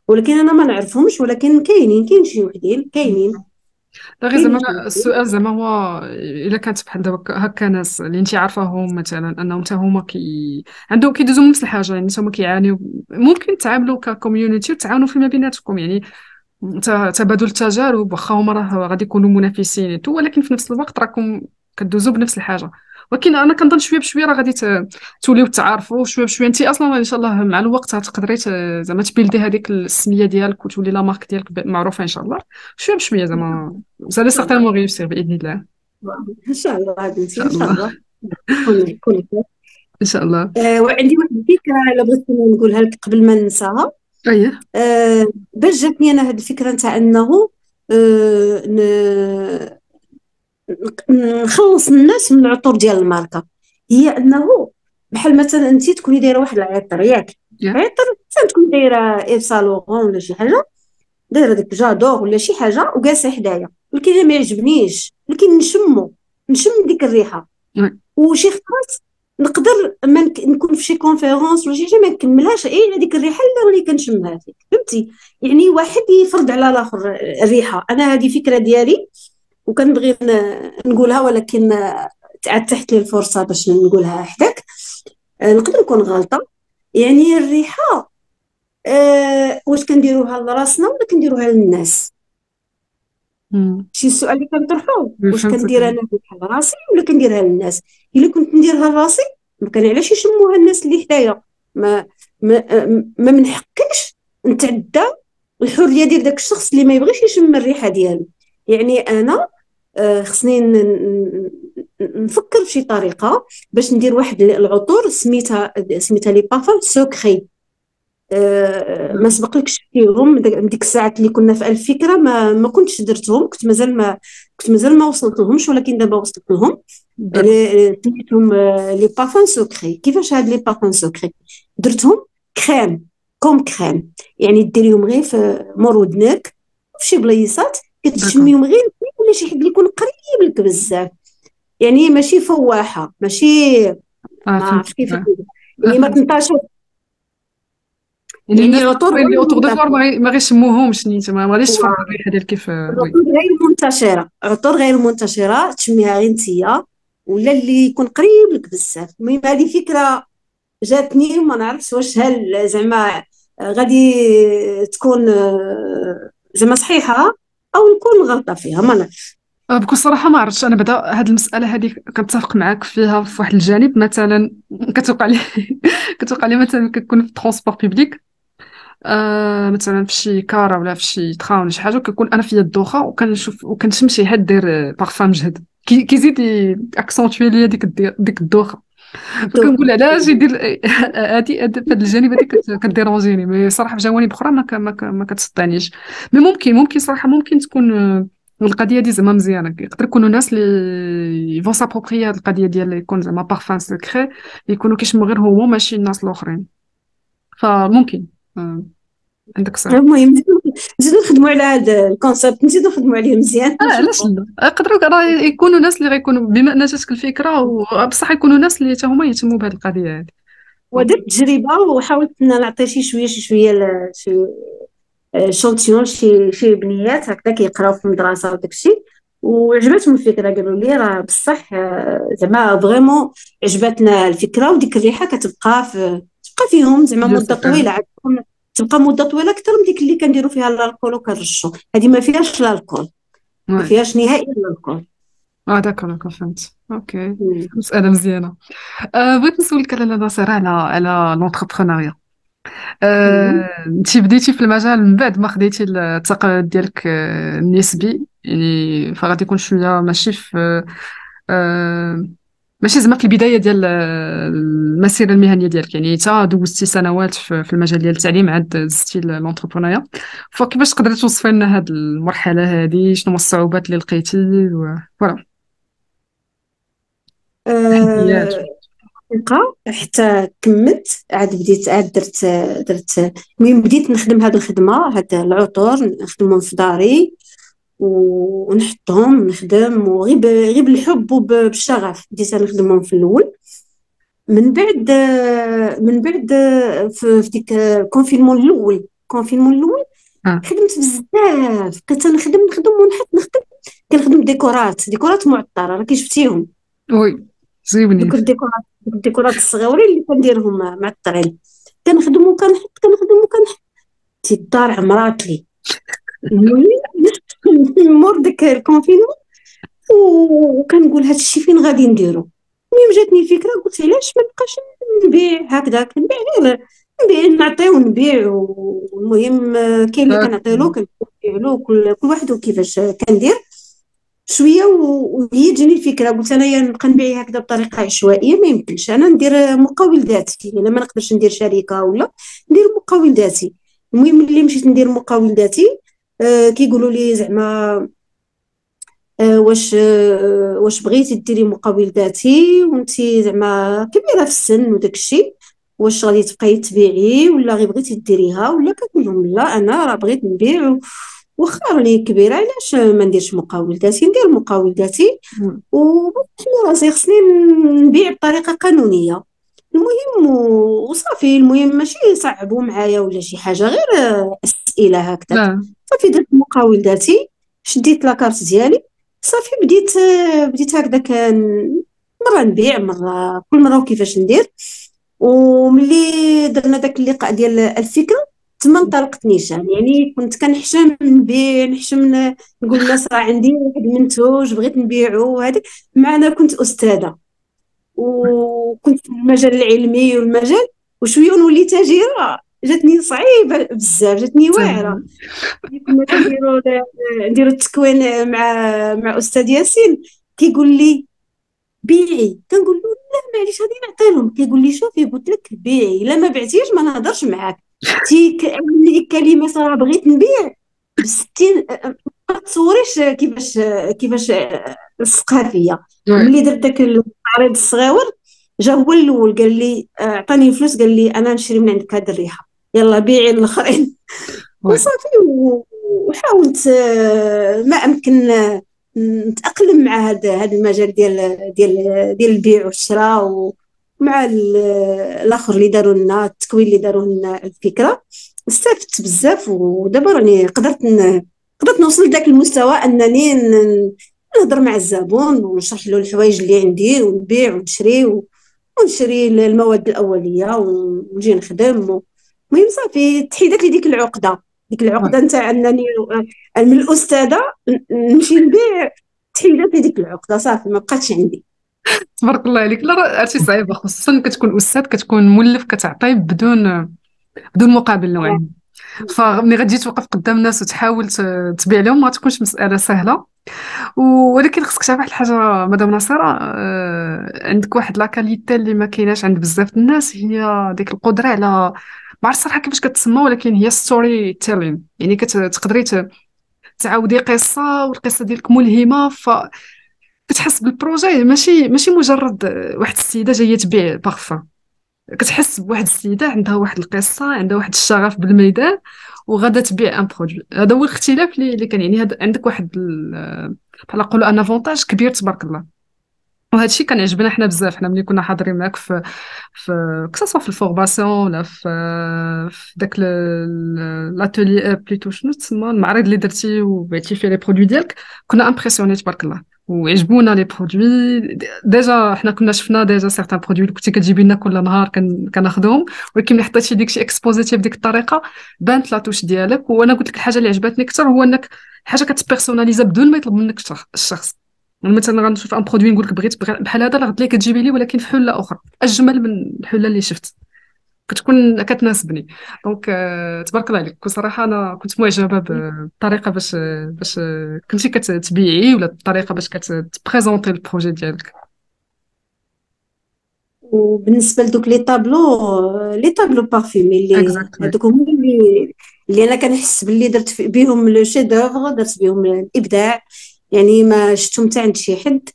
ولكن أنا ما نعرفهمش ولكن كاينين كاين شي وحدين كاينين. غير زعما السؤال زعما هو إلا كانت بحال دابا هكا ناس اللي انت عارفاهم مثلا أنهم حتى هما كي عندهم كيدوزو نفس الحاجة يعني هما كيعانيو ممكن تعاملوا ك community وتعاونوا فيما بيناتكم يعني تبادل التجارب واخا هما راه غادي يكونوا منافسين تو ولكن في نفس الوقت راكم كدوزو بنفس الحاجة. ولكن أنا كنظن شوية بشوية راه غادي توليو تعارفوا شوية بشوية. انت أصلا إن شاء الله مع الوقت غتقدري زعما ت build ي هذيك السمية ديالك وتولي la marque ديالك معروفة إن شاء الله. شوية بشوية زعما. ça y est certainement réussir بإذن الله. إن شاء الله إن شاء الله. إن شاء الله. آه وعندي واحد الفكرة الا بغيت نقولها لك قبل ما ننساها. اييه آه باش جاتني أنا هذه الفكرة نتاع أنه آه نخلص الناس من العطور ديال الماركة. هي أنه بحال مثلا انت تكوني دايرة واحد العطر ياك. عطر مثلا تكون دايرة Yves Saint Laurent ولا شي حاجة دايرة ديك J'adore ولا شي حاجة وجالسة حدايا. ولكن ما يعجبنيش ولكن نشمو نشم ديك الريحة. وشي خلاص نقدر ما نكون في شي conférence ولا شي حاجة ما نكملهاش. اي هذيك الريحة اللي راني كنشمها فيك فهمتي؟ يعني واحد يفرض على الآخر الريحه أنا هذه فكرة ديالي وكنبغي نقولها ولكن عاد تحت لي الفرصه باش نقولها حداك. آه، نقدر نكون غلطة؟ يعني الريحة أه واش كنديروها لراسنا ولا كنديروها للناس؟ شي السؤال اللي كنطرحو واش كندير أنا لراسي ولا كنديرها للناس؟ إلا كنت نديرها لراسي ما كان علاش يشموها الناس اللي حدايا. ما ما, ما من حقكش نتعدى الحرية ديال داك الشخص اللي ما يبغيش يشم الريحة ديالو. يعني أنا آه، خصني نفكر بشي طريقة باش ندير واحد العطور سميتها سميتها لي بافون سوكري. أه ما سبقلكش فيهم ديك الساعات اللي كنا في الفكرة ما ما كنتش درتهم كنت مازال ما كنت مازال ما وصلت لهمش ولكن دابا وصلت لهم سميتهم les parfums secrets كيفاش هاد les parfums secrets درتهم crème comme crème يعني ديريهم غير في مور ودنك في شي بلايصات كتشميهم غير ولا شي حد اللي يكون قريب لك بزاف. يعني ماشي فواحة ماشي آه ما عرفتش كيف آه. يعني ما تنطاش يعني العطور اللي autour de منتشرة ما غي- ما غيشموهمش نيت ما غاديش تفرق. الريحه ديال كيف عطور غير منتشره عطور غير منتشره تشميها غير نتيا ولا اللي يكون قريب لك بزاف. المهم هذه فكرة جاتني وما نعرفش واش هل زعما غادي تكون آه، زعما صحيحة أو نكون غلطة فيها ما نعرفش. آه، بكل صراحة ما عرفتش. أنا بعدا هاد المسألة هذه كنتفق معاك فيها في واحد الجانب. مثلا كتوقع لي *laughs* كتوقع لي مثلا كنكون في transport public آه مثلا في شي car ولا في شي train ولا شي حاجة وكنكون أنا فيا الدوخة وكنشوف وكنشم شي حد داير بارفان مجهد كي- كيزيد accentuer ليا ديك ديك الدوخة. كنقول علاش يدير هادي في هذا الجانب هذيك ك déranger ني. mais صراحة في جوانب أخرى ما ما, كتصدعنيش mais ممكن ممكن صراحة ممكن تكون القضية دي زعما مزيانة. يقدر يكونوا ناس اللي ils vont s'approprier هاد القضية ديال يكون زعما parfum secret يكونوا كيشموا غير هو ماشي الناس الأخرين. فممكن. عندك صح. المهم نزيدو نخدموا على هذا ال concept نزيدو نخدموا عليه مزيان. آه علاش لا؟ يقدروا يكونوا ناس اللي غيكونوا بما أن جاتك الفكرة وبصح يكونوا ناس اللي حتى هما يهتموا بهذه القضية هذه ودرت تجربة وحاولت نعطي شي شوية شي شوية شي échantillons شي شي بنيات هكذا كيقراو في المدرسة وداك الشيء وعجبتهم الفكرة قالوا لي راه بصح زعما vraiment عجبتنا الفكرة وديك الريحة كتبقى في تبقى فيهم زعما مدة طويلة عاد تبقى مدة طويلة أكثر من ديك اللي كنديروا فيها الألكول وكنرشوا هذه ما فيهاش الألكول. ما فيهاش نهائيا الألكول. آه d'accord d'accord فهمت. OK. مسألة مزيانة. آه بغيت نسولك على نصير على على l'entrepreneuriat انت بديتي في المجال من بعد ما خديتي التقاعد ديالك آه، النسبي يعني فغادي يكون شوية ماشي في آه، ماشي زعما في البداية ديال المسيرة المهنية ديالك يعني تا دوزتي سنوات في المجال ديال التعليم عاد زدتي l'entrepreneuriat فكيفاش تقدري توصفي لنا هذه المرحلة هذه شنو هما الصعوبات اللي لقيتي؟ فوالا. حتى كملت عاد بديت عاد درت درت المهم بديت نخدم هاد الخدمة هاد العطور نخدمهم في داري. ونحطهم نخدم وغير غير بالحب وبالشغف بديت نخدمهم في الأول. من بعد من بعد في ديك ال confinement الأول. ال confinement الأول آه. خدمت بزاف. بقيت نخدم نخدم ونحط نخدم. كنخدم décorات. décorات معطرة. راكي شفتيهم وي. زيبني دوك الديكورات الديكورات الصغيورين اللي كنديرهم معطرين. كنخدم وكنحط كنخدم وكنحط. تا الدار عمرات لي *laughs* مور ديك ال confinement وكنقول هاد الشيء فين غادي نديرو. المهم جاتني الفكرة قلت علاش ما نبقاش نبيع هكذا نبيع غير نبيع نعطيو نبيع. والمهم كاين اللي كنعطيلو كنبيع له كل كل واحد وكيفاش كندير. شوية وهي تجيني الفكرة قلت انايا نبقى نبيع هكذا بطريقة عشوائية ما يمكنش. أنا ندير مقاول ذاتي أنا ما نقدرش ندير شركة ولا ندير مقاول ذاتي. المهم ملي مشيت ندير مقاول ذاتي كيقولوا لي زعما آه واش آه واش بغيتي ديري مقاول ذاتي وانت زعما كبيرة في السن وداك الشيء واش غادي تبقاي تبيعي ولا غير بغيتي ديريها ولا كنقول لهم لا أنا راه بغيت نبيع واخا راني كبيرة علاش ما نديرش مقاول ذاتي؟ ندير مقاول ذاتي وبحال راسي خصني نبيع بطريقة قانونية. المهم وصافي المهم ماشي يصعبوا معايا ولا شي حاجة غير أسئلة هكذا. صافي درت مقاول ذاتي شديت لاكارت ديالي صافي بديت بديت هكذاك مرة نبيع مرة كل مرة وكيفاش ندير. وملي درنا داك اللقاء ديال الفكرة تما انطلقت نيشان. يعني كنت كنحشم نبيع نحشم نقول للناس راه عندي واحد المنتوج بغيت نبيعو وهذيك مع أنا كنت أستاذة وكنت في المجال العلمي والمجال وشوية نولي تاجره جاتني صعيبة بزاف جاتني واعرة. كنا نديرو نديرو التكوين مع مع أستاذ ياسين. كيقول لي بيعي. كنقول له لا معليش غادي نعطي لهم كيقول لي شوفي قلت لك بيعي. إلا ما بعتيش ما نهضرش معاك. تي كلمة صراحة بغيت نبيع بستين ما تصوريش كيفاش كيفاش الثقافيه ملي درت داك العريض الصغيور جا هو الأول قال لي عطاني فلوس قال لي أنا نشري من عندك هاد الريحة. يلا بيعي الآخرين. وصافي وحاولت ما أمكن نتأقلم مع هذا هذا المجال ديال ديال ديال البيع والشراء مع الآخر اللي داروا لنا التكوين اللي داروا لنا الفكرة. استفدت بزاف ودابا راني قدرت قدرت نوصل لذاك المستوى أنني نهضر مع الزبون ونشرح له الحوايج اللي عندي ونبيع ونشري ونشري المواد الأولية ونجي نخدم. المهم صافي تحيدت لي ديك العقدة. ديك العقدة نتاع أنني من الأستاذة نمشي نبيع تحيدت لي ديك العقدة. صافي ما بقاتش عندي. تبارك الله عليك. لا راه هادشي صعيب خصوصا كتكون أستاذ كتكون مولف كتعطي بدون بدون مقابل نوعا فملي غتجي توقف قدام الناس وتحاول تبيع لهم ما تكونش مسألة سهلة. ولكن خصك تعرف واحد الحاجة مدام نصيره آه، عندك واحد la qualité اللي ما كايناش عند بزاف الناس هي ديك القدرة على ما عرفت صراحة كيفاش كتسمى ولكن هي storytelling يعني كتقدري تعاودي قصة والقصة ديالك ملهمة ف كتحس بال projet ماشي ماشي مجرد واحد السيدة جاية تبيع بارفان كتحس بواحد السيدة عندها واحد القصة عندها واحد الشغف بالميدان وغادا تبيع un produit هذا هو الاختلاف اللي كان يعني عندك واحد بحال نقولوا un avantage كبير تبارك الله. وهذا الشيء كان يعجبنا حنا بزاف حنا ملي كنا حاضرين معاك في في que ça في ال formation ولا في في داك l'atelier plutôt شنو تسمى المعرض اللي درتي وبعتي فيه les produits ديالك كنا impressionnés تبارك الله. وعجبونا les produits déjà حنا كنا شفنا déjà certains produits كنتي كتجيبي لنا كل نهار كناخذهم ولكن ملي حطيتي ديك شي exposéتي بديك الطريقة بانت la touche ديالك. وأنا قلت لك الحاجة اللي عجبتني أكثر هو إنك حاجة كت personnalisé بدون ما يطلب منك الشخص. مثلا غنشوف un produit نقول لك بغيت بحال هذا راه كتجيبي لي ولكن في حلة أخرى. أجمل من الحلة اللي شفت. كتكون كتناسبني. donc آه، تبارك الله عليك. بصراحه أنا كنت معجبة بالطريقة باش باش كنتي كتبيعي ولا الطريقة باش كت présenter ال projet ديالك؟ وبالنسبة لدوك les tableaux les tableaux parfumés اللي هذوك هما اللي اللي أنا كنحس باللي درت بهم le chef-d'œuvre درت بهم الإبداع. يعني ما شفتهم حتى عند شي حد.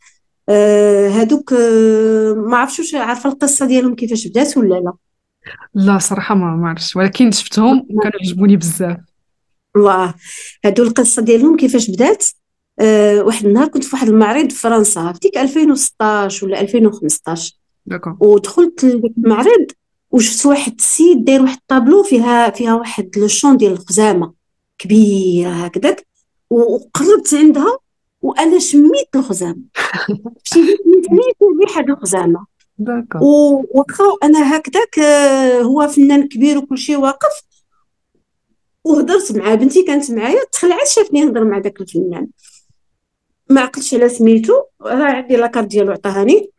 آه هادوك آه ما عرفتش واش عارفة القصة ديالهم كيفاش بدات ولا لا. لا صراحة ما عرفتش. ولكن شفتهم وكانوا يعجبوني بزاف. واه هادو القصة ديالهم كيفاش بدات؟ آه واحد النهار كنت في واحد المعرض في فرنسا في ديك 2016 ولا 2015 داكور. ودخلت لديك المعرض وشفت واحد السيد داير واحد الطابلو فيها فيها واحد لو ديال الخزامة كبيرة هكذاك وقربت عندها وأنا شميت الخزامة. مشيت سميت ريحه الخزامة. وواخا أنا هكذاك آه، هو فنان كبير وكل شيء واقف. وهضرت مع بنتي كانت معايا تخلعت شافني نهضر مع داك الفنان. ما عقلتش على سميتو راه عندي la carte ديالو عطاهاني.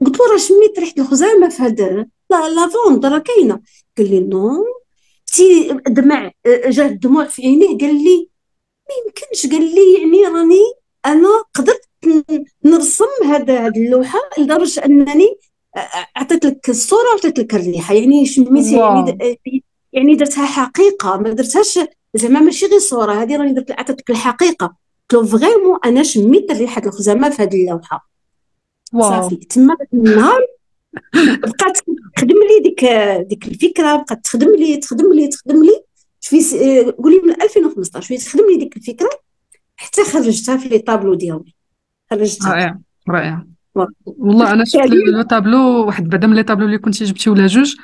قلت له راه شميت ريحة الخزامه في هذا la lavande راه كاينة. قال لي non. تا دمع آه، جاه الدموع في عينيه. قال لي ما يمكنش. قال لي يعني راني أنا قدرت نرسم هذا هذه اللوحة لدرجة أنني أعطيت لك الصورة وعطيت لك الريحة. يعني شميت يعني يعني درتها حقيقة ما درتهاش زعما ماشي غير صورة. هذه راني درت عطيت لك الحقيقة. قلت له vraiment أنا شميت ريحه الخزامة في هذه اللوحة. صافي. تما النهار بقات تخدم لي ديك ديك الفكرة بقات تخدم لي تخدم لي تخدم لي. شوفي قولي من 2015 وهي تخدم لي ديك الفكرة حتى خرجتها في les tableaux ديالي. خرجتها رائع رائع. والله أنا شفت le tableau واحد بعدا من les tableaux اللي كنتي جبتي ولا جوج.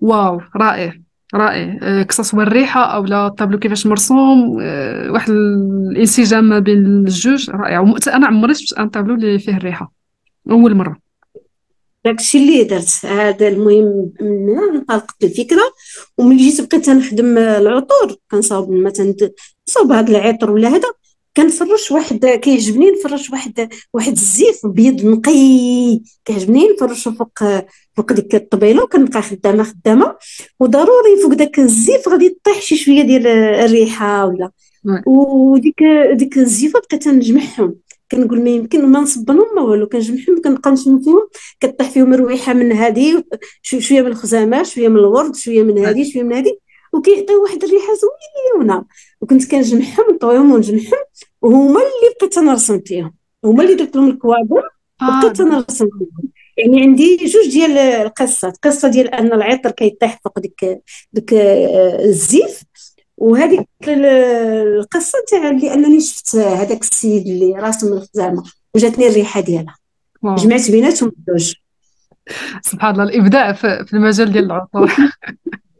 واو رائع رائع. أه، que ça الريحه أو لا الطابلو كيفاش مرسوم. أه، واحد الانسجام ما بين الجوج رائع. أنا عمري شفت un tableau اللي فيه الريحة. أول مرة. داكشي اللي درت. هذا المهم من هنا انطلقت الفكرة. وملي جيت بقيت نخدم العطور كنصاوب مثلا نصاوب هذا العطر ولا هذا كنفرش واحد كيعجبني نفرش واحد واحد الزيت ابيض نقي. كيعجبني نفرشو فوق فوق ديك الطبيلة وكنبقى خدامة خدامة. وضروري فوق داك الزيت غادي طيح شي شوية ديال الريحة ولا. وديك ديك الزيفه بقيت نجمعهم كنقول ما يمكن ما نصبنهم ما والو. كنجمعهم كنبقى نشم فيهم. كطيح فيهم الرويحه من هذه شوية من الخزامة شوية من الورد شوية من هذه شوية من هذه وكيعطيو واحد الريحة زوينة. وكنت كنجمعهم نطويهم ونجمعهم وهما اللي بقيت نرسم فيهم. هما اللي درت لهم الكوادر وبقيت آه نرسم فيهم. يعني عندي جوج ديال القصات. قصة ديال أن العطر كيطيح فوق ديك ديك آه، الزيف. وهذيك القصة تاع لانني شفت هذاك السيد اللي راسم الخزامة وجاتني الريحة ديالها. جمعت بيناتهم بجوج سبحان الله الإبداع في المجال ديال العطور. *laughs*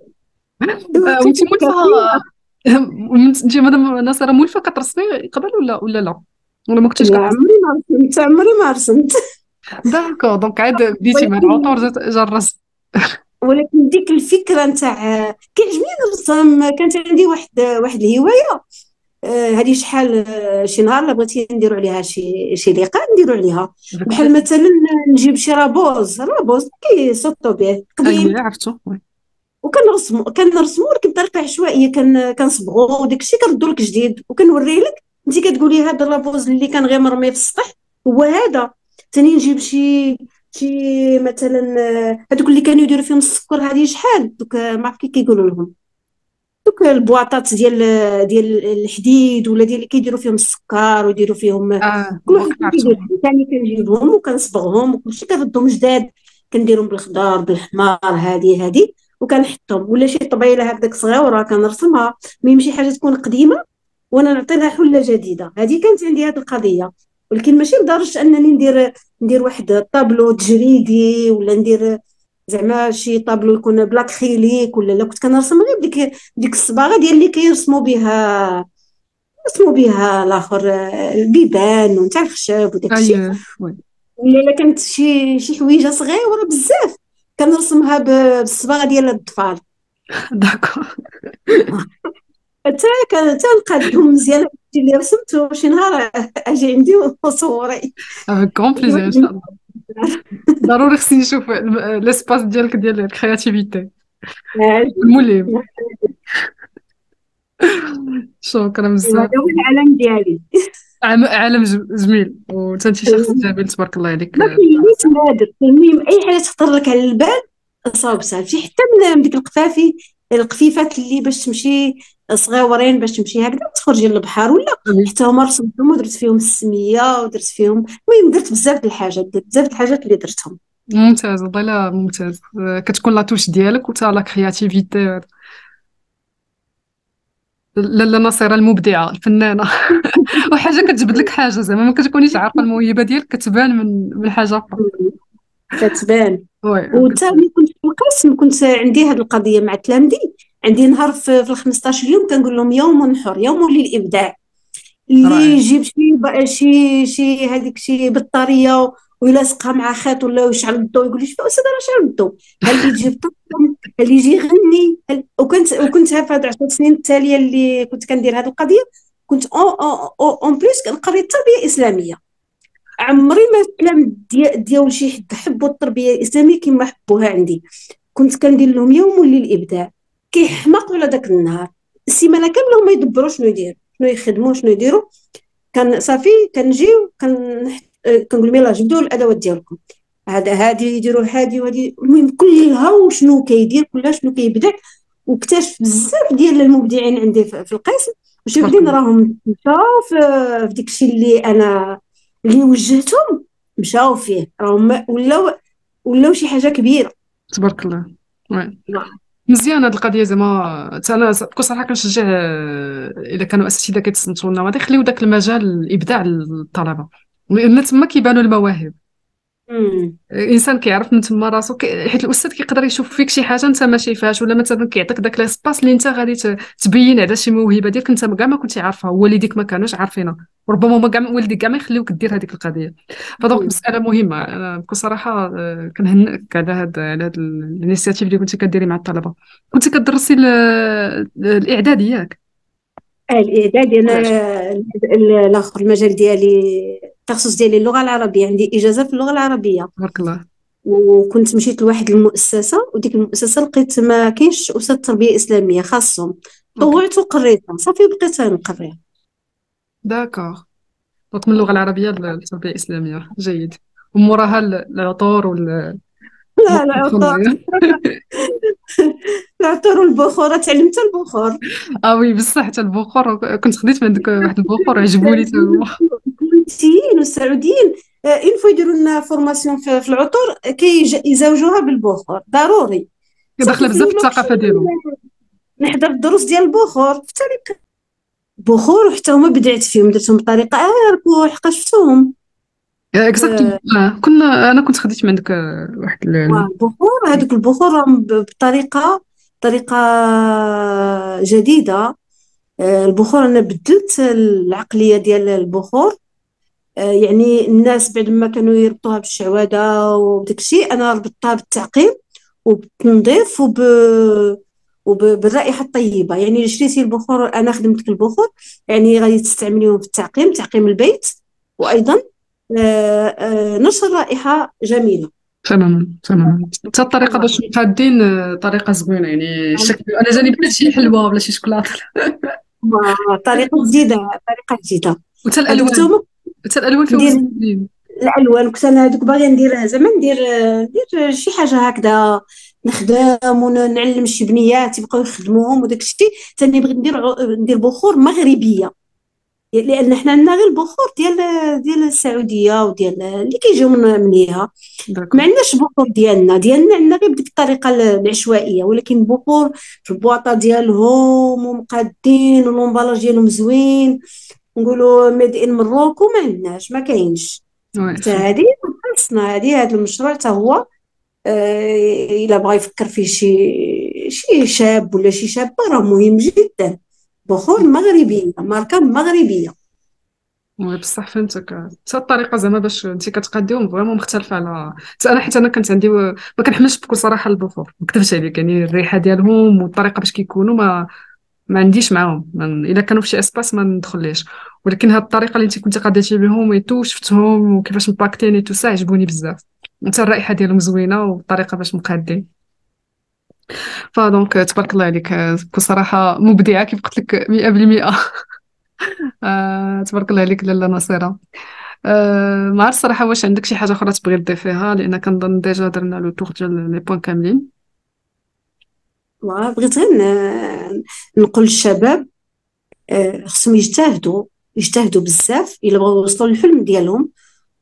*laughs* وانت مولفه *laughs* انت مادام ناصرة مولفه كترسمي قبل ولا ولا لا؟ ولا ما كنتيش عمري ما رسمت. عمري ما رسمت. d'accord donc عاد بديتي مع العطور جا الرسم. ولكن ديك الفكرة نتاع كيعجبني نرسم كانت عندي واحد واحد الهواية. آه، هذه شحال آه، شي نهار بغيتي نديرو عليها شي شي لقاء نديرو عليها. بحال مثلا نجيب شي رابوز. رابوز كيصوتو به قديم عرفتو. وكنرسمو كنرسمو ولكن بطريقه عشوائيه كان كنصبغو وداك الشيء كنردو لك جديد. وكنوريه لك. انت كتقولي هذا الرابوز اللي كان غير مرمي في السطح هو هذا. ثاني نجيب شي شي مثلا هذوك اللي كانوا يديروا فيهم السكر هذه شحال؟ دوك ما عرف كي كيقولوا لهم. دوك ال boîteات ديال ديال الحديد ولا ديال اللي كيديروا فيهم السكر ويديروا فيهم آه كل واحد ثاني كنجيبهم وكنصبغهم وكلشي كنردهم جداد. كنديرهم بالخضار بالحمار هذه هذه وكنحطهم ولا شي طبيله هكذاك صغيره كنرسمها. mais شي حاجة تكون قديمة وأنا نعطي لها حلة جديدة. هذه كانت عندي هذه القضية. ولكن ماشي لدرجة أنني ندير ندير واحد الطابلو تجريدي ولا ندير زعما شي طابلو يكون ب l'acrylique ولا لا. كنت كنرسم غير بديك ديك الصباغة ديال اللي كيرسموا بها رسموا بها الآخر البيبان ونتاع الخشب وداك الشيء. oui. ولا كانت شي شي حويجة صغيرة بزاف. كنرسمها بالصباغه ديال الأطفال. *laughs* d'accord *laughs* حتى كنقادهم مزيان اللي رسمته شي نهار أجي عندي وصوري. كون plaisir ان شاء الله. ضروري خصني نشوف l'espace ديالك ديال ال créativité. الملهم *laughs* شكرا بزاف. هذا هو العالم ديالي. عالم جميل وانت انت شخص جميل تبارك الله عليك. ما كاينش نادر المهم أي حاجة تخطر لك على البال صاوب صافي حتى من ديك القفافي القفيفات اللي باش تمشي صغيورين باش تمشي هكذا تخرجي للبحر ولا؟ حتى هما رسمتهم ودرت فيهم السمية ودرت فيهم المهم درت بزاف د الحاجات درت بزاف د الحاجات اللي درتهم. ممتاز والله لا ممتاز. كتكون la touche ديالك وتا la créativité. لاله نصيرة المبدعة الفنانة. *laughs* وحاجة كتجبد لك حاجة زعما ما كتكونيش عارفة *laughs* الموهبة ديالك كتبان من من حاجة أخرى. كتبان. وتا ملي كنت في القسم كنت عندي هذه القضية مع تلامذي. عندي نهار في, في ال 15 يوم كنقول لهم يوم حر يوم للإبداع. اللي. يجيب شي شي شي هذيك شي بطارية ويلاصقها مع خيط ولا يشعل الضوء يقول لي شوف أستاذ راه شعل الضوء هل اللي يجيب طقم هل يجي يغني؟ هل وكنت وكنت في هاد 10 سنين التالية اللي كنت كندير هذه القضية كنت أون بليس كنقري التربية الإسلامية. عمري ما الكلام ديال شي حد حبوا التربية الإسلامية كما حبوها عندي. كنت كندير لهم يوم للابداع كيحماقوا على داك النهار. السيمانة كاملة هما يدبروا شنو يديروا شنو يخدموا شنو يديروا. كان صافي كنجيو كن كنقول لهم يلاه جبدوا الادوات ديالكم. هذا هادي يديروا هادي وهادي. المهم كلها وشنو كيدير كلها شنو كيبدع واكتشف بزاف ديال المبدعين عندي في القسم. الله. راهم مشاو في ديك الشيء اللي أنا اللي وجهتهم مشاو فيه. راهم ولاو ولاو شي حاجة كبيرة. تبارك الله. نعم. مزيان هاد القضية زعما. أنا بكل صراحة كنشجع الا كانوا أساتذة كيتصنتوا لنا غادي يخليو داك المجال الابداع للطلبه لأن تما كيبانوا المواهب. مم. الإنسان كيعرف من تما راسو كي... حيت الأستاذ كيقدر يشوف فيك شي حاجة أنت ما شايفهاش ولا مثلا كيعطيك داك l'espace اللي أنت غادي تبين على شي موهبة ديالك أنت كاع ما كنتي عارفها والديك ما كانوش عارفينها. وربما ما كاع والديك كاع ما يخليوك دير هذيك القضية. ف donc. مسألة مهمة. أنا بكل صراحة آه، كنهنئك على هاد على هاد ال initiative اللي كنتي كديري مع الطلبة. كنتي كدرسي ال- الإعداد ياك آه، الإعداد. أنا ال- الآخر المجال ديالي التخصص ديالي اللغة العربية عندي إجازة في اللغة العربية. تبارك الله. وكنت مشيت لواحد المؤسسة وديك المؤسسة لقيت ما كاينش أستاذ تربية إسلامية خاصهم. طوعت وقريتها صافي بقيت نقريها. d'accord. donc من اللغة العربية للتربيه الاسلاميه جيد. وموراها العطور وال لا لا عطور العطور والبخور تعلمت البخور. آه oui بصح حتى البخور كنت خديت من عندك واحد البخور عجبوني تا هما الكويتيين والسعوديين en fait يديروا لنا formation في العطور كيزوجوها بالبخور ضروري. داخله بزاف الثقافة ديالهم. نحضر الدروس ديال البخور في الطريق بخور وحتى هما بدعت فيهم درتهم بطريقة آه حقا شفتهم. اكزاكتلي آه. كنا أنا كنت خديت من عندك آه، واحد ال- البخور هذوك البخور راهم بطريقه طريقة جديدة. آه، البخور أنا بدلت العقلية ديال البخور آه، يعني الناس بعد ما كانوا يربطوها بالشعوذه وداك الشيء أنا ربطتها بالتعقيم وبالتنظيف وب وبالرائحة الطيبة. يعني شريتي البخور أنا خدمت لك البخور يعني غادي تستعمليهم في التعقيم تعقيم البيت. وأيضا آه، آه، نشر رائحة جميلة. تماما تماما. حتى الطريقة باش مقادين آه، طريقة زوينة. يعني الشكل أنا جاني بلا شي حلوة ولا شي شوكولاتة. *laughs* طريقة جديدة طريقة جديدة. وحتى الالوان الالوان فيهم الالوان كنت أنا هذوك باغية ندير زعما ندير ندير شي حاجة هكذا نخدم ونعلم شي بنيات يبقاو يخدموهم وداك الشيء ثاني بغيت ندير ندير بخور مغربية. لأن حنا عندنا غير البخور ديال ديال السعودية وديال اللي كيجيو من منيها ما عندناش بخور ديالنا. ديالنا عندنا غير بديك الطريقة العشوائية. ولكن البخور في البواطة ديالهم ومقادين والومبالاج ديالهم زوين. نقولوا ميد ان مروكو ما عندناش ما كاينش حتى هذه خاصنا هذه هذا المشروع حتى هو آه إلا بغى يفكر فيه شي شي شاب ولا شي شابه راه مهم جدا. بخور مغربية ماركة مغربية. oui بصح فهمتك. حتى الطريقة زعما باش انت كتقاديهم vraiment مختلفة على حتى أنا حيت أنا كنت عندي ما كنحملش بكل صراحة البخور. ما عليك يعني الريحة ديالهم والطريقة باش كيكونوا ما ما عنديش معاهم. إلا كانوا في شي espace ما ندخليش ولكن هاد الطريقة اللي انت كنتي قاديتي بهم et tout شفتهم وكيفاش مباكتين et tout ça عجبوني بزاف. حتى الرائحة ديالهم زوينة والطريقة باش مقادين. ف donc تبارك الله عليك بكل صراحة مبدعة كيف قلت لك 100% *laughs* آه، تبارك الله عليك لاله نصيره أه ما عرفت صراحة واش عندك شي حاجة أخرى تبغي تضيفيها لأن كنظن déjà درنا le tour ديال les points كاملين. بغيت غير نقول للشباب آه، خصهم يجتهدوا يجتهدوا بزاف الا بغاو يوصلوا للحلم ديالهم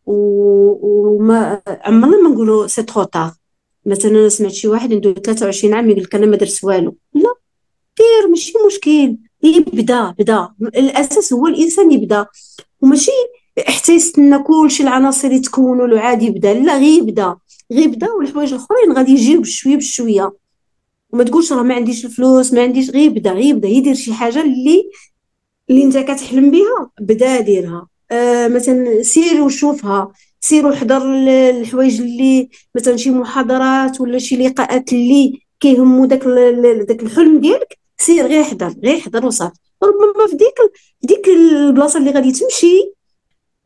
وما عمرنا ما نقولوا c'est trop tard مثلا أنا سمعت شي واحد عنده 23 عام يقول لك أنا ما درت والو. لا دير ماشي مشكل يبدأ بدا الأساس هو الإنسان يبدأ وماشي حتى يستنى كلشي العناصر يتكونوا له عادي يبدأ. لا غير يبدا غير يبدا والحوايج الأخرين غادي يجيو بشوية بشوية. وما تقولش راه ما عنديش الفلوس ما عنديش غير يبدا غير يبدا يدير شي حاجة اللي اللي انت كتحلم بها بدا ديرها. آه مثلا سير وشوفها. سير وحضر الحوايج اللي مثلا شي محاضرات ولا شي لقاءات اللي كيهموا داك داك الحلم ديالك سير غير حضر غير حضر وصافي. ربما في ديك في ديك البلاصة اللي غادي تمشي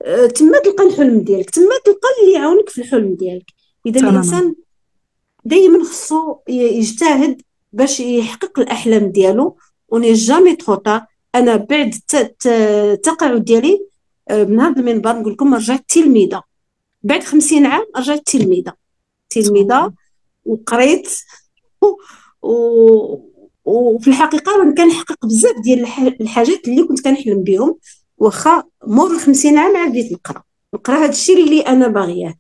آه تما تلقى الحلم ديالك تما تلقى اللي يعاونك في الحلم ديالك. إذا الإنسان دائما خصو يجتهد باش يحقق الأحلام ديالو وني جامي تروطار أنا بعد التقاعد ديالي آه، من هذا المنبر نقول لكم رجعت تلميذه بعد خمسين عام رجعت تلميذه تلميذه وقريت و... وفي الحقيقة راه كنحقق بزاف ديال الحاجات اللي كنت كنحلم بهم. واخا مور الخمسين عام عاد بديت نقرأ. نقرأ هذا الشيء اللي أنا باغياه.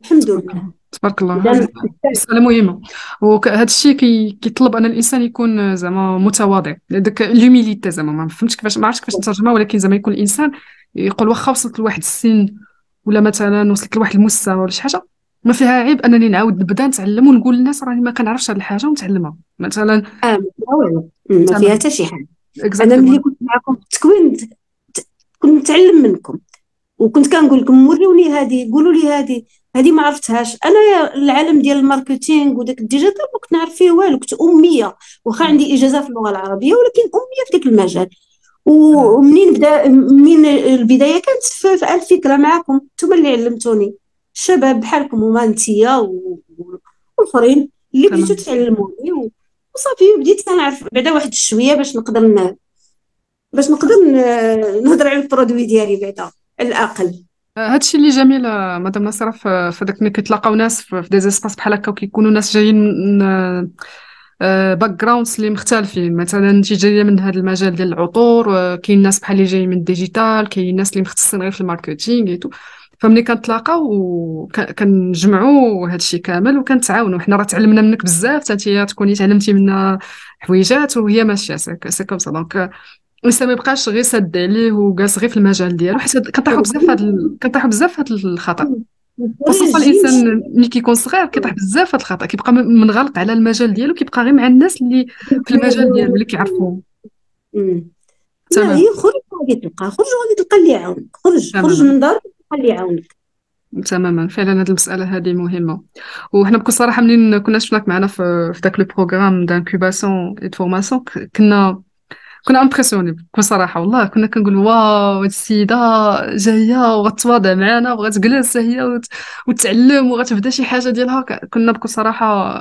الحمد لله. تبارك الله. مسألة مهمة. وهذا الشيء كيطلب أن الإنسان يكون زعما متواضع. داك l'humilité زعما ما فهمتش كيفاش ما عرفتش كيفاش نترجمها ولكن زعما يكون الإنسان يقول واخا وصلت لواحد السن ولا مثلا وصلت لواحد المستوى ولا شي حاجة ما فيها عيب أنني نعاود نبدأ نتعلم ونقول للناس راني ما كنعرفش هذه الحاجة ونتعلمها. مثلا آه ما فيها حتى شي حاجة. أنا ملي كنت معكم في التكوين كنت نتعلم منكم. وكنت كنقول لكم وروني هذه قولوا لي هذه هذه ما عرفتهاش. أنا العالم ديال ال marketing وداك ال digital ما كنت نعرف فيه والو. كنت أمية. واخا عندي إجازة في اللغة العربية ولكن أمية في داك المجال. ومنين بدا من البداية؟ كانت في الفكرة معكم أنتم اللي علمتوني. الشباب بحالكم هما انتيا والاخرين اللي بديتو تعلموني وصافي. بديت نعرف بعدا واحد شوية باش نقدر باش نقدر نهضر على البرودوي ديالي بعدا. على الاقل هادشي اللي جميل آه، مدام نصيرة في داك ملي كيتلاقاو ناس في دي زيسباس بحال هكا وكيكونوا ناس جايين من backgrounds اللي مختلفين. مثلا انت جاية من هذا المجال ديال العطور آه، كاين ناس بحال اللي جايين من ال digital كاين ناس اللي مختصين غير في ال marketing et tout فملي كنتلاقاو وكنجمعوا هادشي كامل وكنتعاونوا حنا راه تعلمنا منك بزاف حتى تكوني تعلمتي منا حويجات وهي ماشية c'est comme ça. donc الانسان ما يبقاش غير ساد عليه وجالس غير في المجال ديالو حيت كنطيحوا بزاف في هذا كنطيحوا بزاف هذا الخطا خصوصا الانسان ملي كيكون صغير كيطيح بزاف هذا الخطا كيبقى منغلق على المجال ديالو كيبقى غير مع الناس اللي في المجال ديالو اللي كيعرفوهم تمام هي خرج غادي تلقى خرج غادي تلقى اللي يعاونك خرج خرج من دارك تلقى اللي يعاونك تماما فعلا هذه المسألة هذه مهمة وحنا بكل صراحة منين كنا شفناك معنا في, في ذاك le programme d'incubation et formation كنا كنا impressionnés بكل صراحة والله كنا كنقول waouh هاد السيدة جاية وغتواضع معنا وغتجلس هي وت... وتعلم وغتبدا شي حاجة ديالها. كنا بكل صراحة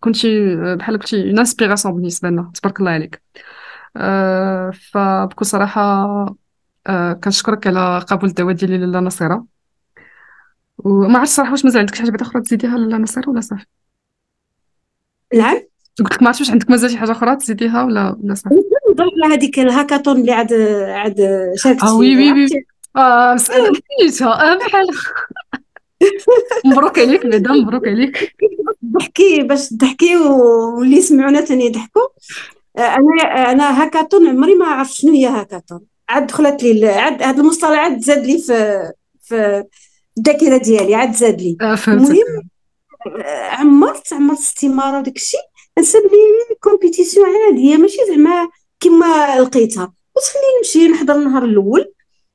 كنتي بحال قلتي une inspiration بالنسبة لنا تبارك الله عليك. أه فبكل صراحة أه كنشكرك على قبول الدعوة ديالي لاله نصيرة. وما عرفتش صراحة واش مازال عندك شي حاجة بعدا أخرى تزيديها لاله نصيرة ولا صافي؟ نعم. قلت لك ما عرفتش واش عندك مازال شي حاجة أخرى تزيديها ولا ولا صافي على هذيك الهاكاطون اللي عاد عاد شاركت آه oui oui oui. آه مسألة نسيتها آه بحال *laughs* مبروك عليك بعدا مبروك عليك. ضحكي باش تضحكي واللي يسمعونا ثاني يضحكوا. آه، أنا أنا هاكاطون عمري ما عرفت شنو هي هاكاطون عاد دخلت لي عاد هذا المصطلح عاد زاد لي في في الذاكرة ديالي عاد زاد لي. آه المهم آه، عمرت عمرت استمارة وداك الشيء تحسب لي compétition عادية ماشي زعما كما لقيتها قلت خليني نمشي نحضر النهار الأول.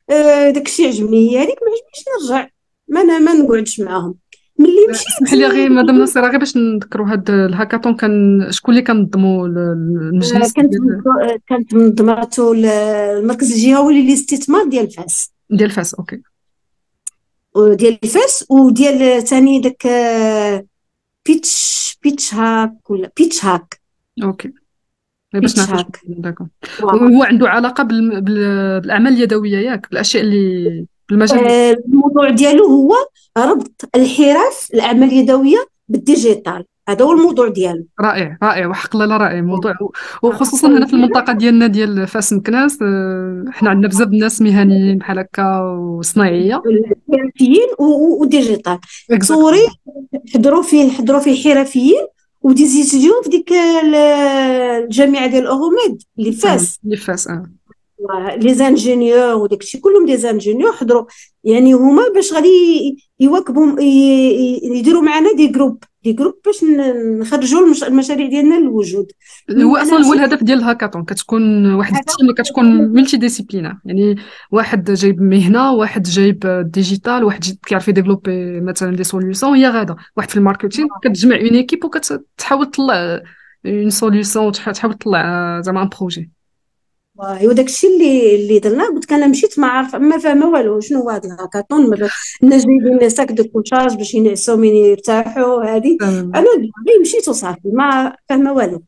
آه، داك الشيء عجبني هذيك ما عجبنيش نرجع. ما أنا ما نقعدش معاهم. ملي مشيت اسمح لي غير مدام نصيرة غير باش نذكروا هاد الهاكاطون كان شكون اللي كنظموا آه، المجلس كانت آه، كانت منظمته المركز الجهوي للاستثمار ديال فاس ديال فاس OK. ديال فاس وديال ثاني داك آه، pitch pitch hack ولا pitch hack OK. باش pitch نعرفوا. هو عنده علاقة بال... بال... بالأعمال اليدوية ياك بالأشياء اللي بالمجال. آه، الموضوع ديالو هو ربط الحرف الأعمال اليدوية بال digital. هذا هو الموضوع ديالو. رائع رائع وحق لا رائع موضوع وخصوصا هنا في المنطقة ديالنا ديال فاس مكناس آه، حنا عندنا بزاف الناس مهنيين بحال هكا وصناعية. و- و digital. تصوري حضروا فيه حضروا فيه حرفيين و des étudiants في ديك ال- الجامعة ديال Euromed اللي فاس. اللي فاس آه. les ingénieurs وداك الشيء كلهم des ingénieurs حضروا. يعني هما باش غادي يواكبوا يديروا معنا des groupes des groupes باش نخرجوا المش- المشاريع ديالنا للوجود. هو أصلا هو الهدف ديال الهاكاطون كتكون واحد ال team اللي كتكون multidisciplinaire يعني واحد جايب مهنة واحد جايب digital واحد كيعرف ي développer مثلا des solutions هي غادا واحد في ال marketing كتجمع une équipe وكتحاول تطلع une solution تحاول تطلع آه، زعما un projet هو داك الشيء اللي اللي درنا قلت لك أنا مشيت ما عارفه ما فاهمه والو شنو هو هذا الهاكاطون الناس جايبين sacs de couchage باش ينعسوا من يرتاحوا هذه أنا غير مشيت وصافي ما فاهمه والو.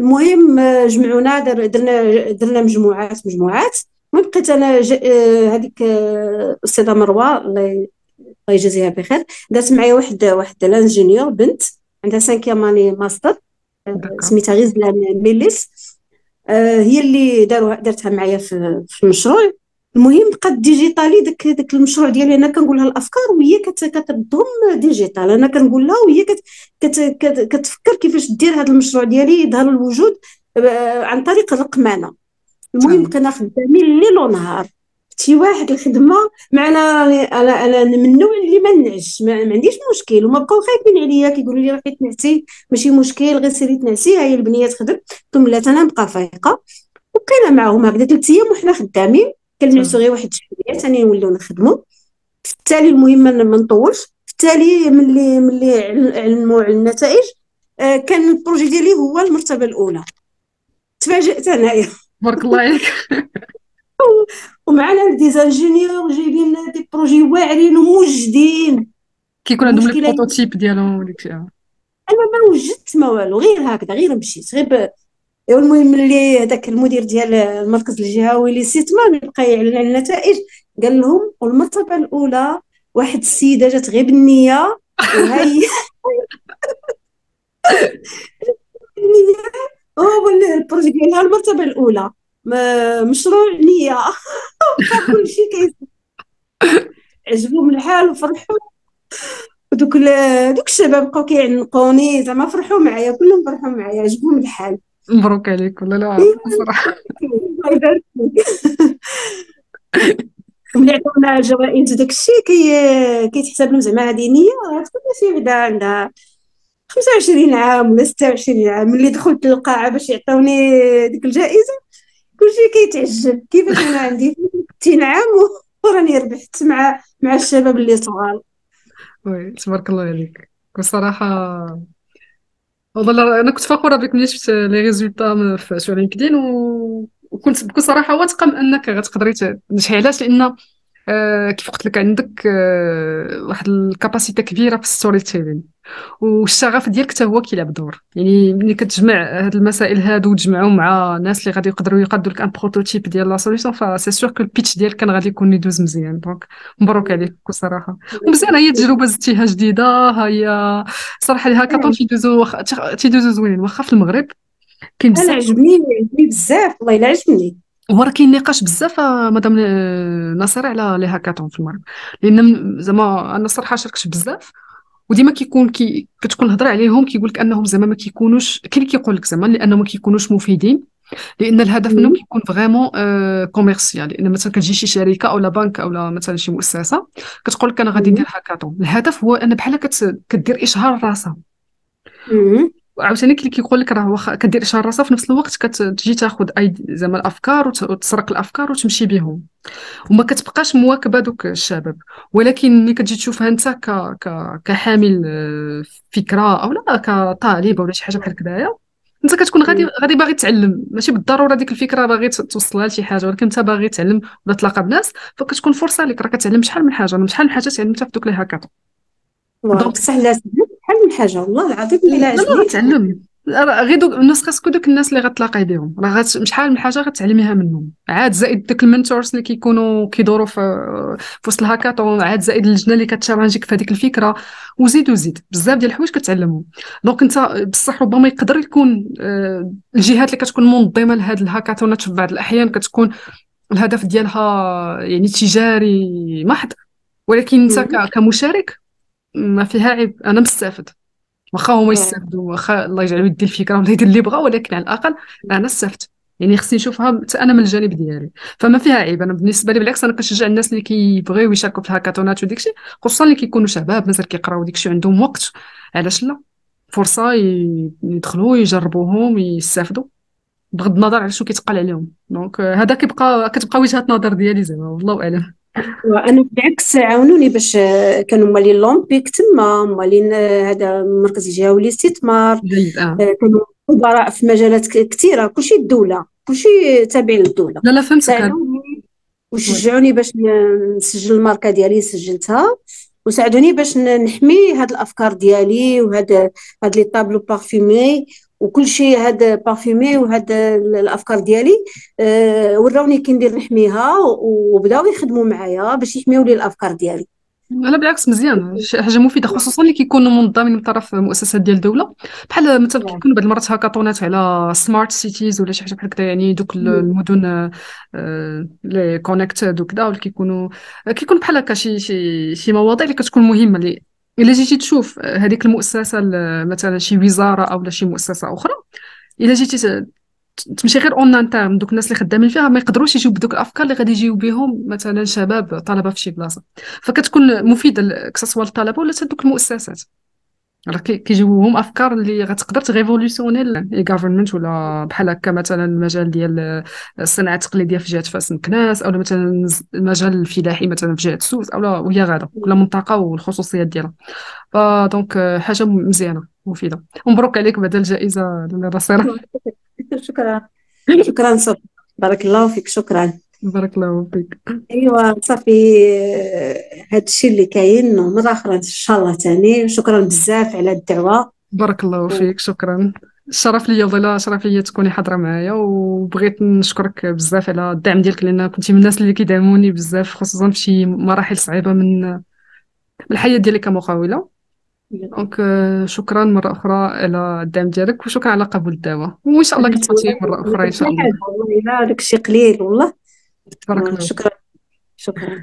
المهم آه، جمعونا در- درنا درنا مجموعات مجموعات. المهم بقيت أنا آه، هذيك آه، الاستاذه مروة الله يجازيها بخير. دارت معايا واحد واحد l'ingénieur بنت عندها cinquième année master آه،. سميتها غزلان ميليس. آه، هي اللي داروا دارتها معايا في في المشروع. المهم بقات digitaliser داك داك المشروع ديالي أنا كنقول لها الافكار وهي كت كتردهم digital. أنا كنقول لها وهي كت كت كت كتفكر كيفاش دير هذا المشروع ديالي يظهر الوجود آه، عن طريق الرقمنه المهم. بقينا خدامين الليل ونهار. شي واحد الخدمة معنا أنا أنا من النوع اللي ما ننعسش. ما, عنديش مشكل. وما بقاو خايفين عليا. كيقولوا لي روحي تنعسي. ماشي مشكل. غير سيري تنعسي. هاي البنية تخدم. لهم لا أنا نبقى فايقه وبقينا معاهم. هكذا ثلاث أيام وحنا خدامين. كنعسو غير واحد شوية. ثاني نوليو نخدموا في التالي المهم ما نطولش. في التالي ملي ملي عل- علموا على النتائج آه، كان ال projet ديالي هو المرتبة الأولى. تفاجئت أنايا. بارك الله *laughs* عليك ومعنا des ingénieurs جايبين des projets واعرين وموجدين. كيكون عندهم المشكلة هي- ال prototype ديالهم وديك الشيء أنا ما وجدت ما والو غير هكذا غير مشيت غير ب... المهم ملي هذاك المدير ديال المركز الجهوي للاستثمار بقى يعلن على النتائج قال لهم والمرتبه الأولى واحد السيدة جات غير بالنية وهي *laughs* *laughs* هو اللي ال projet ديالها المرتبة الأولى. ما- مشروع *laughs* نيه كل شيء كيس عجبهم الحال وفرحوا. ودوك ال- دوك الشباب بقاو كيعنقوني. زعما فرحوا معايا. كلهم فرحوا معايا. عجبهم الحال. مبروك عليك ولا لا صراحة فيك. ملي عطاونا الجوائز وداك الشيء كي كيتحسب لهم زعما هذه نية تكون شي وحده عندها 25 عام ولا 26 عام. ملي دخلت للقاعة باش يعطوني ديك الجائزة كلشي كيتعجب. كيفاش أنا عندي 60 عام وراني ربحت مع مع الشباب اللي صغار. oui تبارك الله عليك. بصراحة والله أنا كنت فخورة بك ملي شفت les résultats في LinkedIn و... وكنت بكل صراحة واثقة من أنك غتقدري تنجحي علاش؟ لأن كيف قلت لك عندك آه واحد ال capacité كبيرة في ال storytelling والشغف ديالك حتى هو كيلعب دور. يعني ملي كتجمع هاد المسائل هادو وتجمعهم مع ناس اللي غادي يقدروا يقادوا لك un prototype ديال la solution ف c'est sûr que ال pitch ديالك كان غادي يكون يدوز مزيان. donc مبروك عليك بكل صراحة ومزيان هي تجربة زدتيها جديدة. هي صراحة les hackathons تيدوزو وخ... تيدوزو زوين واخا في المغرب كاين بزاف عجبني عجبني بزاف. والله إلا عجبني. هو راه كاين نقاش بزاف مدام نصيرة على les hackathons في المغرب. لأن زعما أنا الصراحه شاركت بزاف. وديما كيكون كي كتكون الهضره عليهم كيقول لك أنهم زعما ما كيكونوش كاين اللي كيقول لك زعما لأنهم ما كيكونوش مفيدين. لأن الهدف منهم كيكون vraiment آه commercial لأن مثلا كتجي شي شركة أو لا بنك أو مثلا شي مؤسسة كتقول لك أنا غادي ندير هاكاطون الهدف هو أن بحال كدير إشهار راسها. عاوتاني كي كيقول لك راه واخا كدير اشهار راسها في نفس الوقت كتجي تاخذ أي زعما الأفكار وتسرق الأفكار وتمشي بهم وما كتبقاش مواكبة دوك الشباب. ولكن ملي كتجي تشوفها أنت ك... ك... كحامل آه، فكرة أو لا كطالب ولا شي حاجة بحال هكذايا أنت كتكون غادي غادي باغي تعلم. ماشي بالضرورة ديك الفكرة باغي توصلها لشي حاجة ولكن أنت باغي تعلم ولا تلاقى بناس فكتكون فرصة لك راه كتعلم شحال من حاجة. أنا شحال من حاجة تعلمتها في دوك لي هاكاطون donc سهلة. شحال من حاجة والله العظيم إلا عجبني تعلم غير دوك نسخة دوك الناس اللي غتلاقي بهم راه شحال من حاجة غتعلميها منهم. عاد زائد دوك ال mentors اللي كيكونوا كيدوروا في في وسط الهاكاطون عاد زائد اللجنه اللي ك تchallengeيك في هذيك الفكرة. وزيد وزيد بزاف ديال الحوايج كتعلمهم. donc انت بصح ربما يقدر يكون آه، الجهات اللي كتكون منظمة لهاد ال hackathonات في بعض الأحيان كتكون الهدف ديالها يعني تجاري محض. ولكن انت كمشارك ما فيها عيب. أنا مستافد. واخا هما يستافدوا واخا الله يجعل يدي الفكرة ولا يدير اللي بغا ولكن على الأقل أنا استفدت يعني خصني نشوفها أنا من الجانب ديالي. فما فيها عيب. أنا بالنسبة لي بالعكس أنا كنشجع الناس اللي كيبغيو يشاركوا في ال hackathonات وديكشي خصوصا اللي كيكونوا شباب مازال كيقراو ديكشي عندهم وقت. علاش لا؟ فرصة يدخلوا يجربوهم يستافدوا بغض النظر على شنو كيتقال عليهم. donc هذا كيبقى كتبقى وجهة نظر ديالي زعما والله أعلم. وأنا بالعكس عاونوني باش كانوا مالين l'OMPIC تما مالين هذا المركز الجهوي للاستثمار جيد آه. كانوا خبراء في مجالات كثيره كلشي الدولة كلشي تابع للدولة. لا لا فهمتك. وشجعوني باش نسجل la marque ديالي سجلتها. وساعدوني باش نحمي هاد الأفكار ديالي وهاد هاد les tableaux parfumés. وكل شيء هذا parfumé وهذا الأفكار ديالي أه وراوني كي ندير نحميها وبداو يخدموا معايا باش يحميوا لي الأفكار ديالي. لا بالعكس مزيان. حاجة مفيدة خصوصا اللي كيكونوا منظمين من طرف مؤسسات ديال الدولة. بحال مثلا نعم. كيكونوا بعض المرات hackathonات على smart cities ولا شي حاجة بحال هكذا يعني دوك المدن آه، لي connected وكذا ولا كيكونوا كيكون بحال هكا شي شي شي مواضيع اللي كتكون مهمة اللي إلا جيتي تشوف هذيك المؤسسة مثلا شي وزارة أو شي مؤسسة أخرى إلا جيتي تمشي غير اون انترن دوك الناس اللي خدامين فيها ما يقدروش يجيو بدوك الأفكار اللي غادي يجيو بهم مثلا شباب طلبة في شي بلاصة. فكتكون مفيدة كسوا الطلبه ولا دوك المؤسسات. راه كيجيوهم افكار اللي غتقدر تغيفوليسيوني الغافرمنت ولا بحال هكا مثلا المجال ديال الصناعه التقليديه في جهه فاس مكناس أو مثلا المجال الفلاحي مثلا في جهه سوس أو وهي غادا كل منطقه والخصوصيات ديالها فدونك حاجة مزيانه مفيده ومبروك عليك بعد الجائزه للرصيره شكرا شكرا صبري بارك الله فيك شكرا بارك الله فيك. ايوا صافي هذا الشيء اللي كاين مره أخرى إن شاء الله ثاني شكرا بزاف على الدعوة. بارك الله فيك شكرا. الشرف ليا والله شرف ليا تكوني حاضرة معايا وبغيت نشكرك بزاف على الدعم ديالك لأن كنتي من الناس اللي كيدعموني بزاف خصوصا في شي مراحل صعيبة من الحياة ديالي كمقاولة. دونك شكرا مرة أخرى على الدعم ديالك وشكرا على قبول الدعوة. وإن شاء الله كتصوتي مرة أخرى إن شاء الله. والله الشيء قليل والله. تبارك الله شكرا. شكرا.